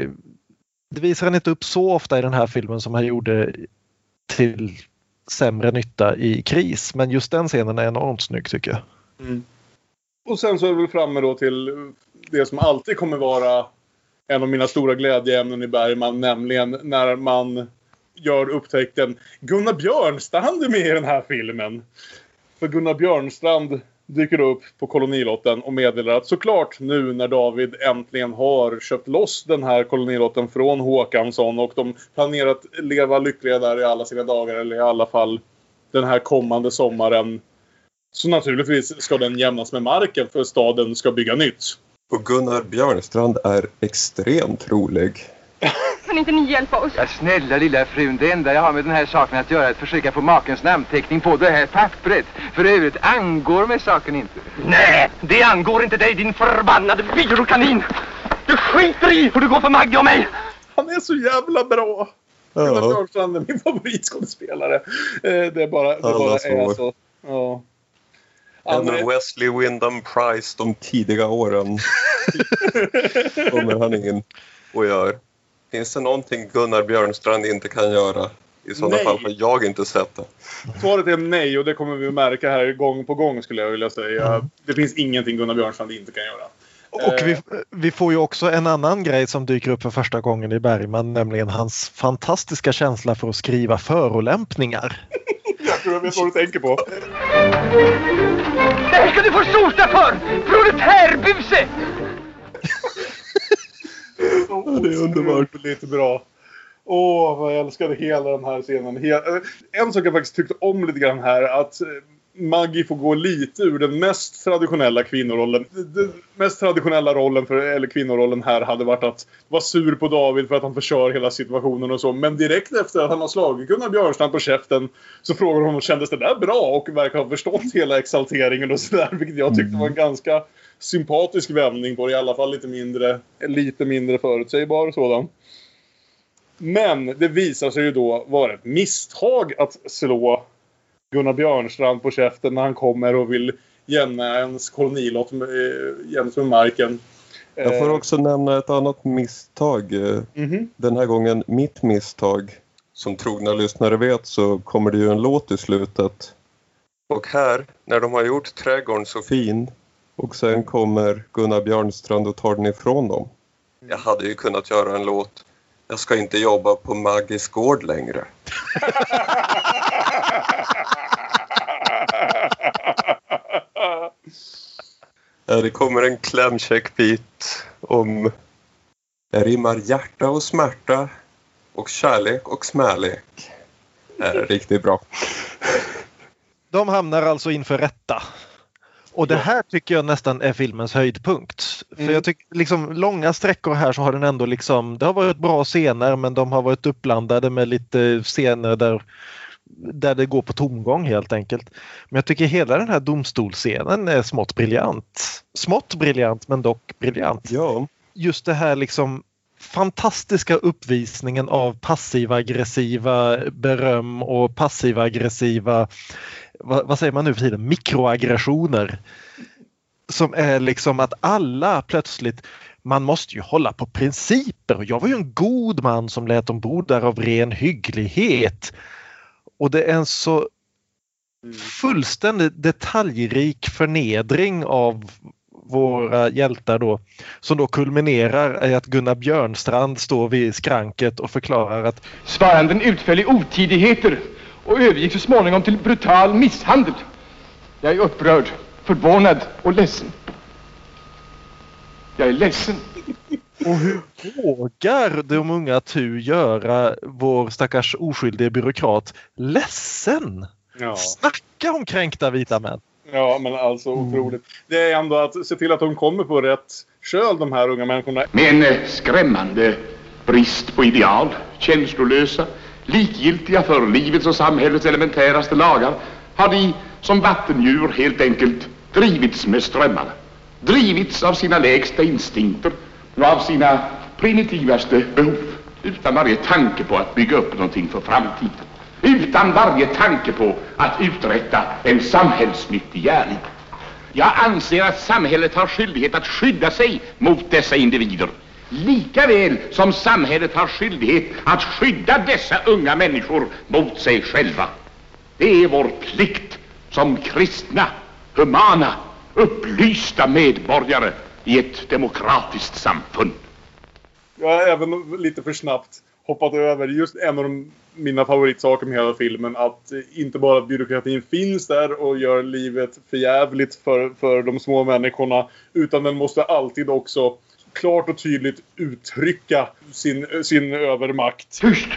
det visar han inte upp så ofta i den här filmen som han gjorde till sämre nytta i kris. Men just den scenen är enormt snygg tycker jag. Mm. Och sen så är vi framme då till det som alltid kommer vara en av mina stora glädjeämnen i Bergman, nämligen när man gör upptäckten Gunnar Björnstrand är med i den här filmen. För Gunnar Björnstrand dyker upp på kolonilotten och meddelar att såklart nu när David äntligen har köpt loss den här kolonilotten från Håkansson och de planerar att leva lyckliga där i alla sina dagar eller i alla fall den här kommande sommaren så naturligtvis ska den jämnas med marken för staden ska bygga nytt. Och Gunnar Björnstrand är extremt rolig. Kan inte ni hjälpa oss? Ja, snälla lilla frun, det enda jag har med den här saken att göra är att försöka få makens namnteckning på det här pappret. För övrigt angår mig saken inte. Nej, det angår inte dig din förbannade byråkanin! Du skiter i hur det går för Maggie och mig! Han är så jävla bra! Gunnar Ja, Björnstrand är min favoritskådespelare. Eh, Det är bara, det bara är så. Ja. en är- Wesley Wyndham Price de tidiga åren kommer han in och gör. Finns det någonting Gunnar Björnstrand inte kan göra? I sådana Nej. fall har jag inte sett det. Svaret är nej och det kommer vi märka här gång på gång skulle jag vilja säga. Mm. Det finns ingenting Gunnar Björnstrand inte kan göra. Och vi, Eh, vi får ju också en annan grej som dyker upp för första gången i Bergman, nämligen hans fantastiska känsla för att skriva förolämpningar. Jag tror jag vet vad du tänker på. Det här ska du få sota för! Proletärbuse! det är underbart. Lite bra. Åh, vad jag älskade hela den här scenen. Eh, En sak jag faktiskt tyckte om lite grann här, att eh, Maggie får gå lite ur den mest traditionella kvinnorollen. Den mest traditionella rollen, för, eller kvinnorollen här, hade varit att vara sur på David för att han förstör hela situationen och så. Men direkt efter att han har slagit Gunnar Björnstrand på käften så frågar hon om kändes det där bra och verkar ha förstått hela exalteringen och sådär. Vilket jag tyckte var en ganska sympatisk vändning på det. I alla fall lite mindre, lite mindre förutsägbar sådan. Men det visar sig ju då vara ett misstag att slå Gunnar Björnstrand på käften när han kommer och vill jämna ens kolonilott eh, jäms med marken. Jag får Eh, också nämna ett annat misstag. eh, mhm. Den här gången mitt misstag. Som trogna lyssnare vet så kommer det ju en låt i slutet. Och här, när de har gjort trädgården så fin och sen kommer Gunnar Björnstrand och tar den ifrån dem. Jag hade ju kunnat göra en låt Jag ska inte jobba på Maggies gård längre. Ja, det kommer en klämkäck-bit om... Det rimmar hjärta och smärta och kärlek och smärlek. Det är riktigt bra. De hamnar alltså inför rätta. Och det här tycker jag nästan är filmens höjdpunkt. För Mm. jag tycker liksom långa sträckor här så har den ändå liksom, det har varit bra scener men de har varit uppblandade med lite scener där, där det går på tomgång helt enkelt. Men jag tycker hela den här domstolsscenen är smått briljant. Smått briljant men dock briljant. Ja, Just det här liksom fantastiska uppvisningen av passiva aggressiva beröm och passiva aggressiva vad, vad säger man nu för tiden, mikroaggressioner. Som är liksom att alla plötsligt, man måste ju hålla på principer och jag var ju en god man som lät dem bo där av ren hygglighet. Och det är en så fullständigt detaljrik förnedring av våra hjältar då som då kulminerar i att Gunnar Björnstrand står vid skranket och förklarar att Svaranden utföll i otidigheter och övergick så småningom till brutal misshandel. Jag är upprörd, förvånad och ledsen. Jag är ledsen. Och hur vågar de unga Tu göra vår stackars oskyldige byråkrat ledsen? Ja. Snacka om kränkta vita män! Ja, men alltså otroligt. Det är ändå att se till att de kommer på rätt köl, de här unga människorna. Med en eh, skrämmande brist på ideal, känslolösa, likgiltiga för livets och samhällets elementäraste lagar, har de som vattendjur helt enkelt drivits med strömmarna. Drivits av sina lägsta instinkter av sina primitivaste behov. Utan varje tanke på att bygga upp någonting för framtiden. Utan varje tanke på att uträtta en samhällsnyttig gärning. Jag anser att samhället har skyldighet att skydda sig mot dessa individer. Lika väl som samhället har skyldighet att skydda dessa unga människor mot sig själva. Det är vår plikt som kristna, humana, upplysta medborgare i ett demokratiskt samfund. Jag har även lite för snabbt hoppat över just en av de, mina favoritsaker med hela filmen. Att inte bara byråkratin finns där och gör livet förjävligt för, för de små människorna. Utan den måste alltid också klart och tydligt uttrycka sin, sin övermakt. Tyst!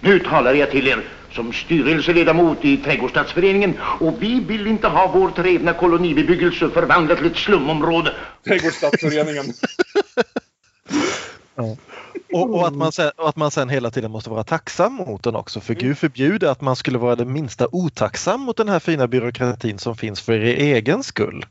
Nu talar jag till er som styrelseledamot i Trädgårdsstadsföreningen och vi vill inte ha vår trevna kolonibebyggelse förvandlad till ett slumområde. Trädgårdsstadsföreningen. Ja. Och, och, att man sen, och att man sen hela tiden måste vara tacksam mot den också. För Gud förbjude att man skulle vara det minsta otacksam mot den här fina byråkratin som finns för er egen skull.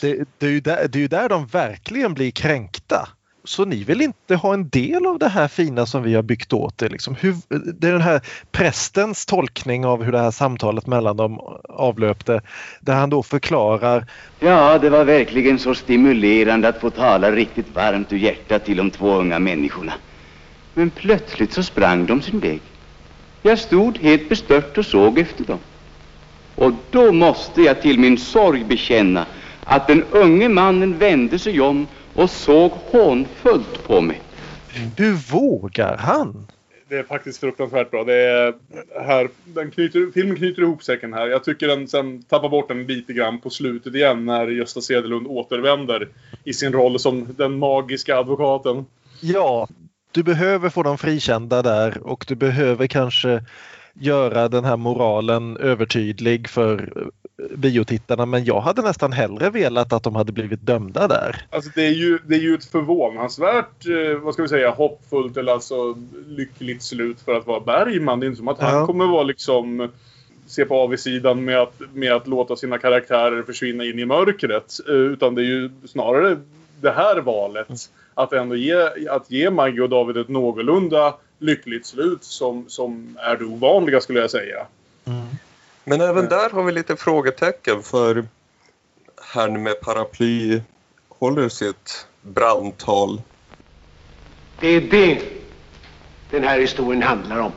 Det, det, är ju där, det är ju där de verkligen blir kränkta. Så ni vill inte ha en del av det här fina som vi har byggt åt er? Liksom. Hur, det är den här prästens tolkning av hur det här samtalet mellan dem avlöpte. Där han då förklarar. Ja, det var verkligen så stimulerande att få tala riktigt varmt ur hjärtat till de två unga människorna. Men plötsligt så sprang de sin väg. Jag stod helt bestört och såg efter dem. Och då måste jag till min sorg bekänna att den unge mannen vände sig om och såg hånfullt på mig. Hur vågar han? Det är faktiskt fruktansvärt bra. Det är här, den knyter, filmen knyter ihop säcken här. Jag tycker den sen tappar bort den lite grann på slutet igen när Gösta Sedelund återvänder i sin roll som den magiska advokaten. Ja, du behöver få dem frikända där och du behöver kanske göra den här moralen övertydlig för biotittarna men jag hade nästan hellre velat att de hade blivit dömda där. Alltså det är ju, det är ju ett förvånansvärt, eh, vad ska vi säga, hoppfullt eller alltså lyckligt slut för att vara Bergman. Det är inte som att ja. han kommer vara liksom se på avsidan med att, med att låta sina karaktärer försvinna in i mörkret. Eh, utan det är ju snarare det här valet. Mm. Att ändå ge, att ge Maggie och David ett någorlunda lyckligt slut som, som är det ovanliga skulle jag säga. Mm. Men även där har vi lite frågetecken för herrn med paraply håller sitt brandtal. Det är det den här historien handlar om.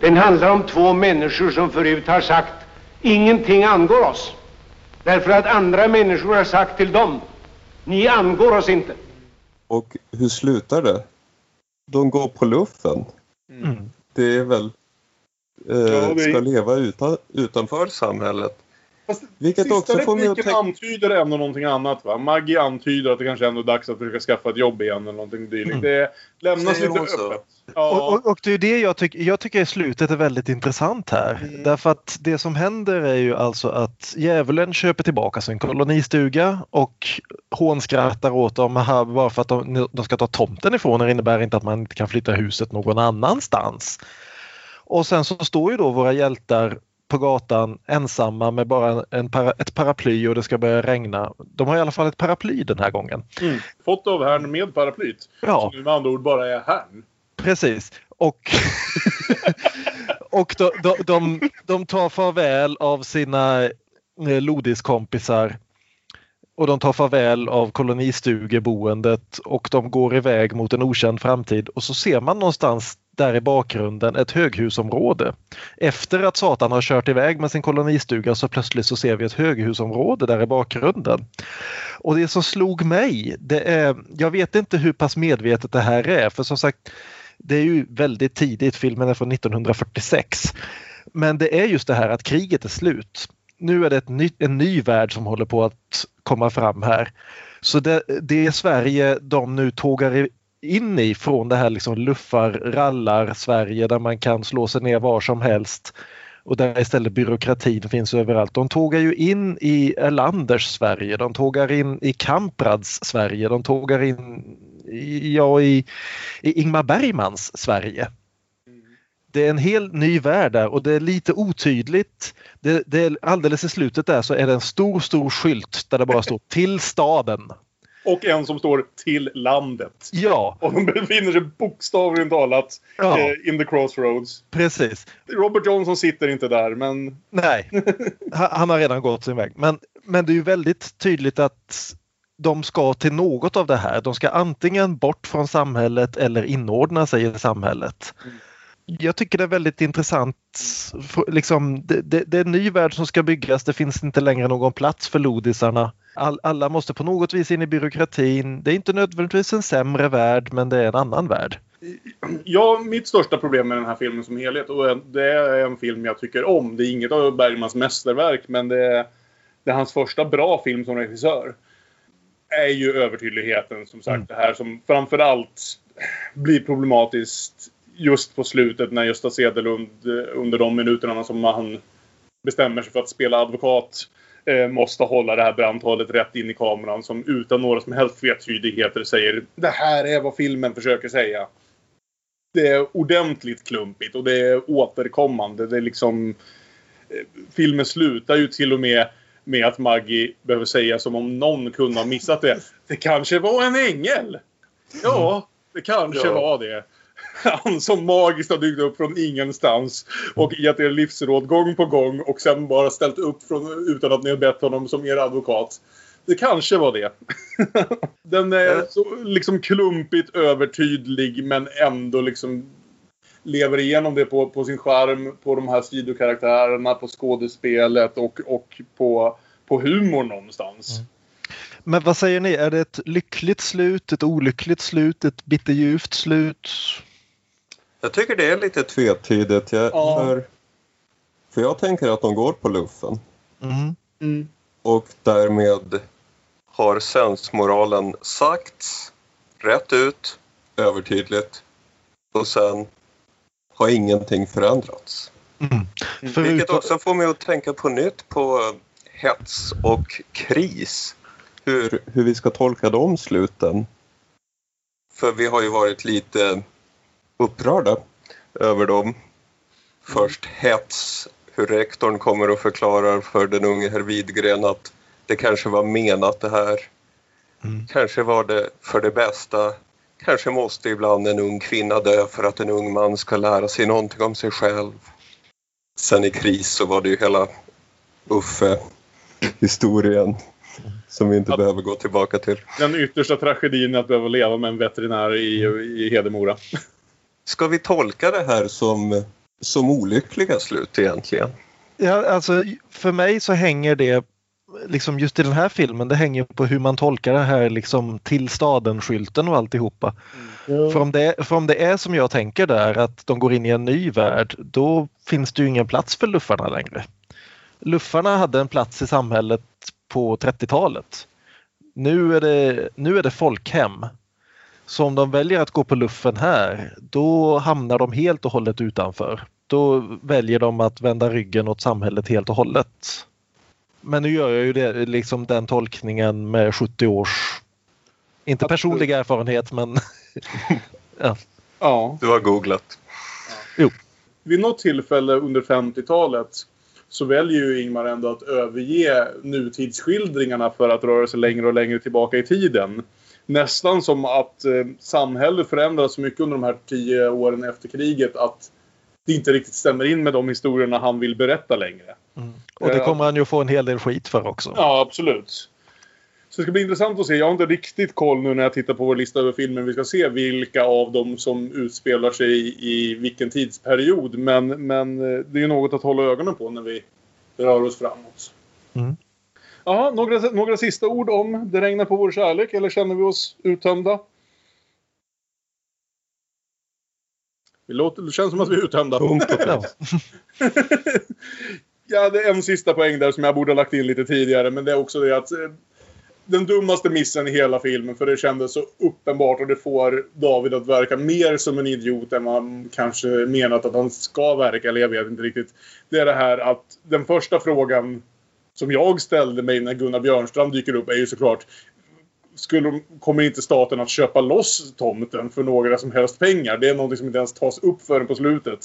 Den handlar om två människor som förut har sagt ingenting angår oss. Därför att andra människor har sagt till dem ni angår oss inte. Och hur slutar det? De går på luffen. Mm. Det är väl ja, det... ska leva utan, utanför samhället. Fast Vilket också får mig att tänka... antyder ändå någonting annat va? Maggie antyder att det kanske ändå är dags att försöka skaffa ett jobb igen eller någonting dylikt. Mm. Det lämnas lite öppet. Ja. Och, och, och, det är det jag, tycker, jag tycker slutet är väldigt intressant här. Mm. Därför att det som händer är ju alltså att djävulen köper tillbaka sin kolonistuga och hånskrattar åt dem bara för att de, de ska ta tomten ifrån er innebär inte att man inte kan flytta huset någon annanstans. Och sen så står ju då våra hjältar på gatan ensamma med bara en para, ett paraply och det ska börja regna. De har i alla fall ett paraply den här gången. Mm. Fått av herrn med paraplyt. Ja. Som med andra ord bara är herrn. Precis. Och, och de, de, de, de tar farväl av sina eh, lodiskompisar och de tar farväl av kolonistugeboendet och de går iväg mot en okänd framtid och så ser man någonstans där i bakgrunden ett höghusområde. Efter att Satan har kört iväg med sin kolonistuga så plötsligt så ser vi ett höghusområde där i bakgrunden. Och det som slog mig, det är, jag vet inte hur pass medvetet det här är för som sagt det är ju väldigt tidigt, filmen är från 1946. Men det är just det här att kriget är slut. Nu är det ny, en ny värld som håller på att komma fram här. Så det, det Sverige de nu tågar in i från det här liksom luffar, rallar Sverige där man kan slå sig ner var som helst och där istället byråkratin finns överallt. De tågar ju in i Erlanders Sverige, de tågar in i Kamprads Sverige, de tågar in i, ja, i, i Ingmar Bergmans Sverige. Det är en helt ny värld där och det är lite otydligt. Det, det är, alldeles i slutet där så är det en stor, stor skylt där det bara står till staden. Och en som står till landet. Ja. Och de befinner sig bokstavligen talat Ja. eh, in the crossroads. Precis. Robert Johnson sitter inte där men... Nej, han har redan gått sin väg. Men, men det är ju väldigt tydligt att de ska till något av det här. De ska antingen bort från samhället eller inordna sig i samhället. Jag tycker det är väldigt intressant. Liksom, det, det, det är en ny värld som ska byggas. Det finns inte längre någon plats för lodisarna. All, alla måste på något vis in i byråkratin. Det är inte nödvändigtvis en sämre värld men det är en annan värld. Ja, mitt största problem med den här filmen som helhet, och det är en film jag tycker om. Det är inget av Bergmans mästerverk, men det är, det är hans första bra film som regissör. Är ju övertydligheten, som sagt. Det här som framförallt blir problematiskt just på slutet när Gösta Sedelund eh, under de minuterna som han bestämmer sig för att spela advokat eh, måste hålla det här brandtalet rätt in i kameran som utan några som helst tvetydigheter säger det här är vad filmen försöker säga. Det är ordentligt klumpigt och det är återkommande. Det är liksom... eh, Filmen slutar ju till och med med att Maggie behöver säga som om någon kunde ha missat det. Det kanske var en ängel! Ja, det kanske Ja. var det. Han som magiskt har dykt upp från ingenstans och gett er livsråd gång på gång och sen bara ställt upp från, utan att ni har bett honom som er advokat. Det kanske var det. Den är så liksom klumpigt övertydlig men ändå liksom lever igenom det på, på sin skärm, på de här sidokaraktärerna, på skådespelet och, och på, på humor någonstans. Men vad säger ni, är det ett lyckligt slut, ett olyckligt slut, ett bitterljuvt slut? Jag tycker det är lite tvetydigt. Jag, Ja. för, för jag tänker att de går på luffen. Mm. Och därmed har sensmoralen sagts rätt ut, övertydligt. Och sen har ingenting förändrats. Mm. Vilket Förutom, också får mig att tänka på nytt på hets och kris. Hur, hur vi ska tolka de sluten. För vi har ju varit lite upprörda över dem. Först hets, hur rektorn kommer och förklarar för den unge herr Widgren att det kanske var menat det här. Mm. Kanske var det för det bästa. Kanske måste ibland en ung kvinna dö för att en ung man ska lära sig någonting om sig själv. Sen i kris så var det ju hela Uffe-historien som vi inte behöver gå tillbaka till. Den yttersta tragedin att behöva leva med en veterinär i, i Hedemora. Ska vi tolka det här som, som olyckliga slut egentligen? ja, alltså, för mig så hänger det, liksom just i den här filmen, det hänger på hur man tolkar det här liksom till staden-skylten och alltihopa. För, om det, för om det är som jag tänker där, att de går in i en ny värld, då finns det ju ingen plats för luffarna längre. Luffarna hade en plats i samhället på 30-talet. Nu är, det, nu är det folkhem. Så om de väljer att gå på luffen här, då hamnar de helt och hållet utanför. Då väljer de att vända ryggen åt samhället helt och hållet. Men nu gör jag ju det, liksom den tolkningen med 70 års, inte personlig erfarenhet men ja. Ja. Du har googlat. Vid något tillfälle under 50-talet så väljer ju Ingmar ändå att överge nutidsskildringarna för att röra sig längre och längre tillbaka i tiden. Nästan som att eh, samhället förändras så mycket under de här tio åren efter kriget att det inte riktigt stämmer in med de historierna han vill berätta längre. Och det kommer han ju få en hel del skit för också. Ja, absolut. Så det ska bli intressant att se. Jag har inte riktigt koll nu när jag tittar på vår lista över filmer vi ska se vilka av dem som utspelar sig i, i vilken tidsperiod. Men, men eh, det är ju något att hålla ögonen på när vi rör oss framåt. Mm. Jaha, några, några sista ord om Det regnar på vår kärlek eller känner vi oss uttömda? Det, låter, det känns som att vi är uttömda. Ja. Jag hade en sista poäng där som jag borde ha lagt in lite tidigare. Men det är också det att eh, den dummaste missen i hela filmen, för det kändes så uppenbart och det får David att verka mer som en idiot än man kanske menat att han ska verka, eller jag vet inte riktigt. Det är det här att den första frågan som jag ställde mig när Gunnar Björnstrand dyker upp är ju såklart skulle, kommer inte staten att köpa loss tomten för några som helst pengar? Det är någonting som inte ens tas upp förrän på slutet.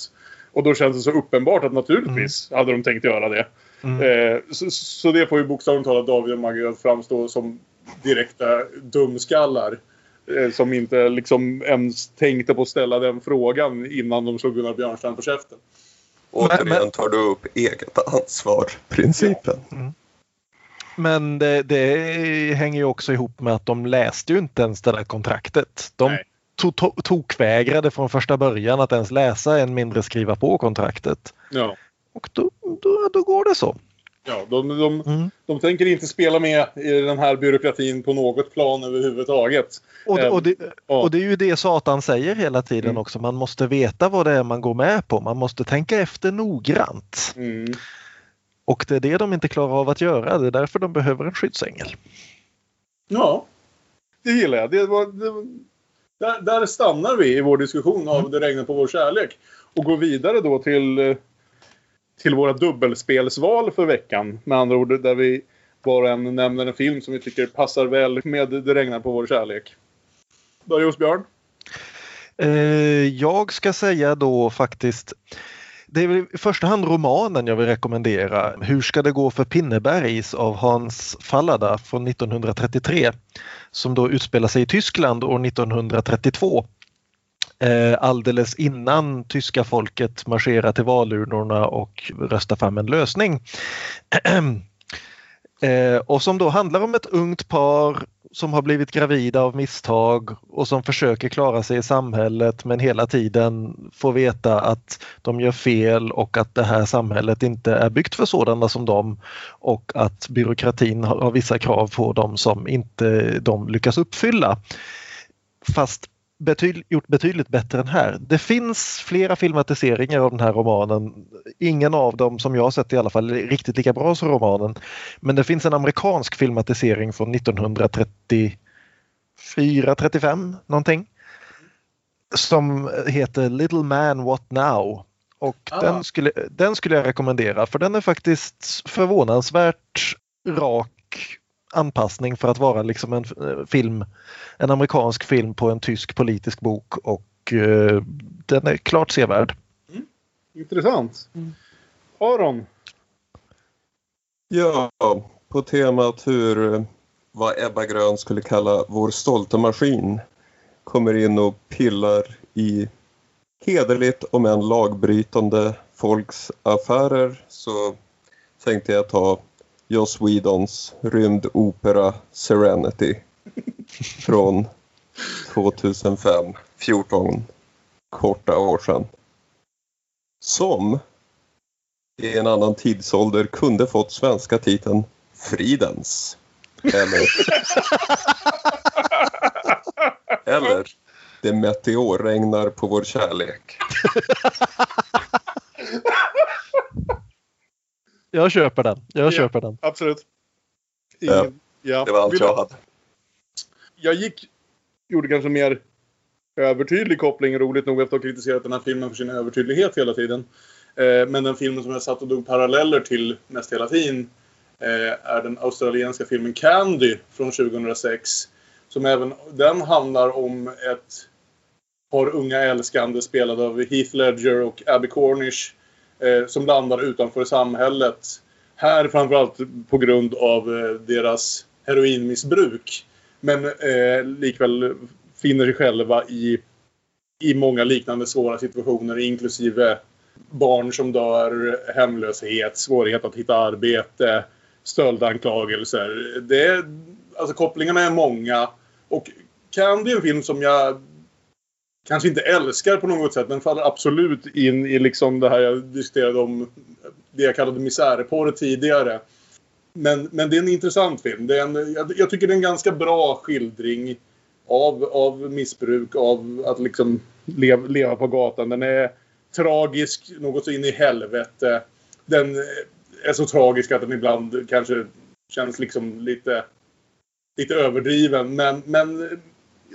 Och då känns det så uppenbart att naturligtvis hade de tänkt göra det. Eh, så, så det får ju bokstavligt talat David och Maggie att framstå som direkta dumskallar. Eh, som inte liksom ens tänkte på att ställa den frågan innan de slog Gunnar Björnstrand på käften. Återigen tar du upp eget ansvar-principen. Men det, det hänger ju också ihop med att de läste ju inte ens det där kontraktet. De to to tokvägrade från första början att ens läsa, än mindre skriva på kontraktet. Ja. Och då, då, då går det så. Ja, de, de, de tänker inte spela med i den här byråkratin på något plan överhuvudtaget. Och, och, det, ja. och det är ju det Satan säger hela tiden också. Man måste veta vad det är man går med på. Man måste tänka efter noggrant. Mm. Och det är det de inte klarar av att göra. Det är därför de behöver en skyddsängel. Ja, det gillar jag. Det var, det, var- där, där stannar vi i vår diskussion av Det regnar på vår kärlek. Och går vidare då till, eh, till våra dubbelspelsval för veckan. Med andra ord där vi var och en nämner en film som vi tycker passar väl med Det regnar på vår kärlek. Börja hos Björn. Eh, jag ska säga då faktiskt det är väl i första hand romanen jag vill rekommendera. Hur ska det gå för Pinnebergs av Hans Fallada från 1933 som då utspelar sig i Tyskland år 1932. Eh, alldeles innan tyska folket marscherar till valurnorna och röstar fram en lösning. Eh, och som då handlar om ett ungt par som har blivit gravida av misstag och som försöker klara sig i samhället men hela tiden får veta att de gör fel och att det här samhället inte är byggt för sådana som dem och att byråkratin har har vissa krav på dem som inte de lyckas uppfylla. Fast betyd, gjort betydligt bättre än här. Det finns flera filmatiseringar av den här romanen. Ingen av dem som jag sett i alla fall är riktigt lika bra som romanen. Men det finns en amerikansk filmatisering från 1934-35 någonting. Som heter Little Man What Now. Och Ah. den, skulle, den skulle jag rekommendera för den är faktiskt förvånansvärt rak anpassning för att vara liksom en eh, film, en amerikansk film på en tysk politisk bok och eh, den är klart sevärd. Intressant. Aron. Ja, på temat hur eh, vad Ebba Grön skulle kalla vår stolta maskin kommer in och pillar i hederligt om än lagbrytande folks affärer så tänkte jag ta Joss Whedons rymdopera Serenity från 2005, 14 korta år sedan. Som i en annan tidsålder kunde fått svenska titeln Fridens. Eller... Eller Det meteorregnar på vår kärlek. Jag köper den. Jag Ja. köper den. Absolut. Ja, Ingen, ja. Det var allt Vill- jag hade. jag gick, gjorde kanske mer övertydlig koppling, roligt nog efter att ha kritiserat den här filmen för sin övertydlighet hela tiden. Eh, men den filmen som jag satt och drog paralleller till mest hela tiden eh, är den australienska filmen Candy från 2006. Som även den handlar om ett par unga älskande spelade av Heath Ledger och Abby Cornish eh, som landar utanför samhället. Här framförallt på grund av eh, deras heroinmissbruk. Men eh, likväl finner sig själva i, i många liknande svåra situationer inklusive barn som dör, hemlöshet, svårighet att hitta arbete, stöldanklagelser. Det alltså kopplingarna är många. Och Candy är en film som jag kanske inte älskar på något sätt men faller absolut in i liksom det här jag diskuterade om det jag kallade misärporr tidigare. Men, men det är en intressant film. Det är en, jag, jag, tycker det är en ganska bra skildring av, av missbruk, av att liksom lev, leva på gatan. Den är tragisk, något så in i helvete. Den är så tragisk att den ibland kanske känns liksom lite, lite överdriven. Men, men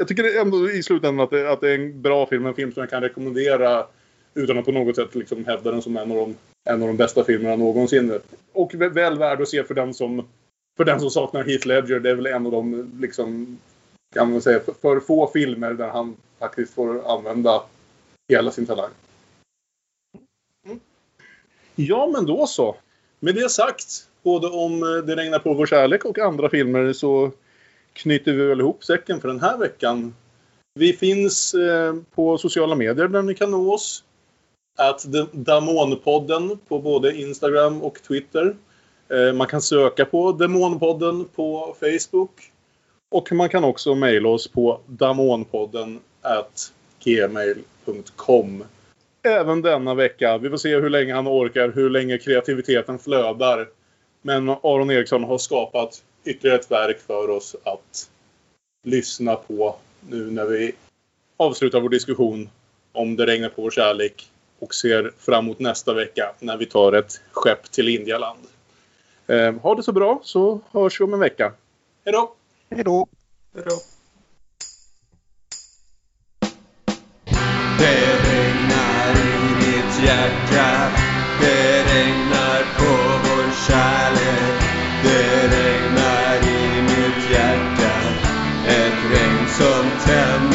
jag tycker ändå i slutändan att det, att det är en bra film. En film som jag kan rekommendera utan att på något sätt liksom hävda den som en av de, en av de bästa filmerna någonsin. Och väl värd att se för den som, för den som saknar Heath Ledger. Det är väl en av de, liksom, kan man säga, för få filmer där han faktiskt får använda hela sin talang. Mm. Ja, men då så. Med det sagt, både om eh, Det regnar på vår kärlek och andra filmer så knyter vi väl ihop säcken för den här veckan. Vi finns eh, på sociala medier där ni kan nå oss. Att Damonpodden på både Instagram och Twitter. Eh, man kan söka på Demonpodden på Facebook. Och man kan också mejla oss på damonpodden gmail.com. Även denna vecka. Vi får se hur länge han orkar, hur länge kreativiteten flödar. Men Aron Eriksson har skapat ytterligare ett verk för oss att lyssna på nu när vi avslutar vår diskussion om Det regnar på vår kärlek och ser fram emot nästa vecka när vi tar ett skepp till Indialand. Eh, ha det så bra så hörs vi om en vecka. Hej då! Hej då! Hej då! Det regnar i mitt hjärta Det regnar på vår kärlek som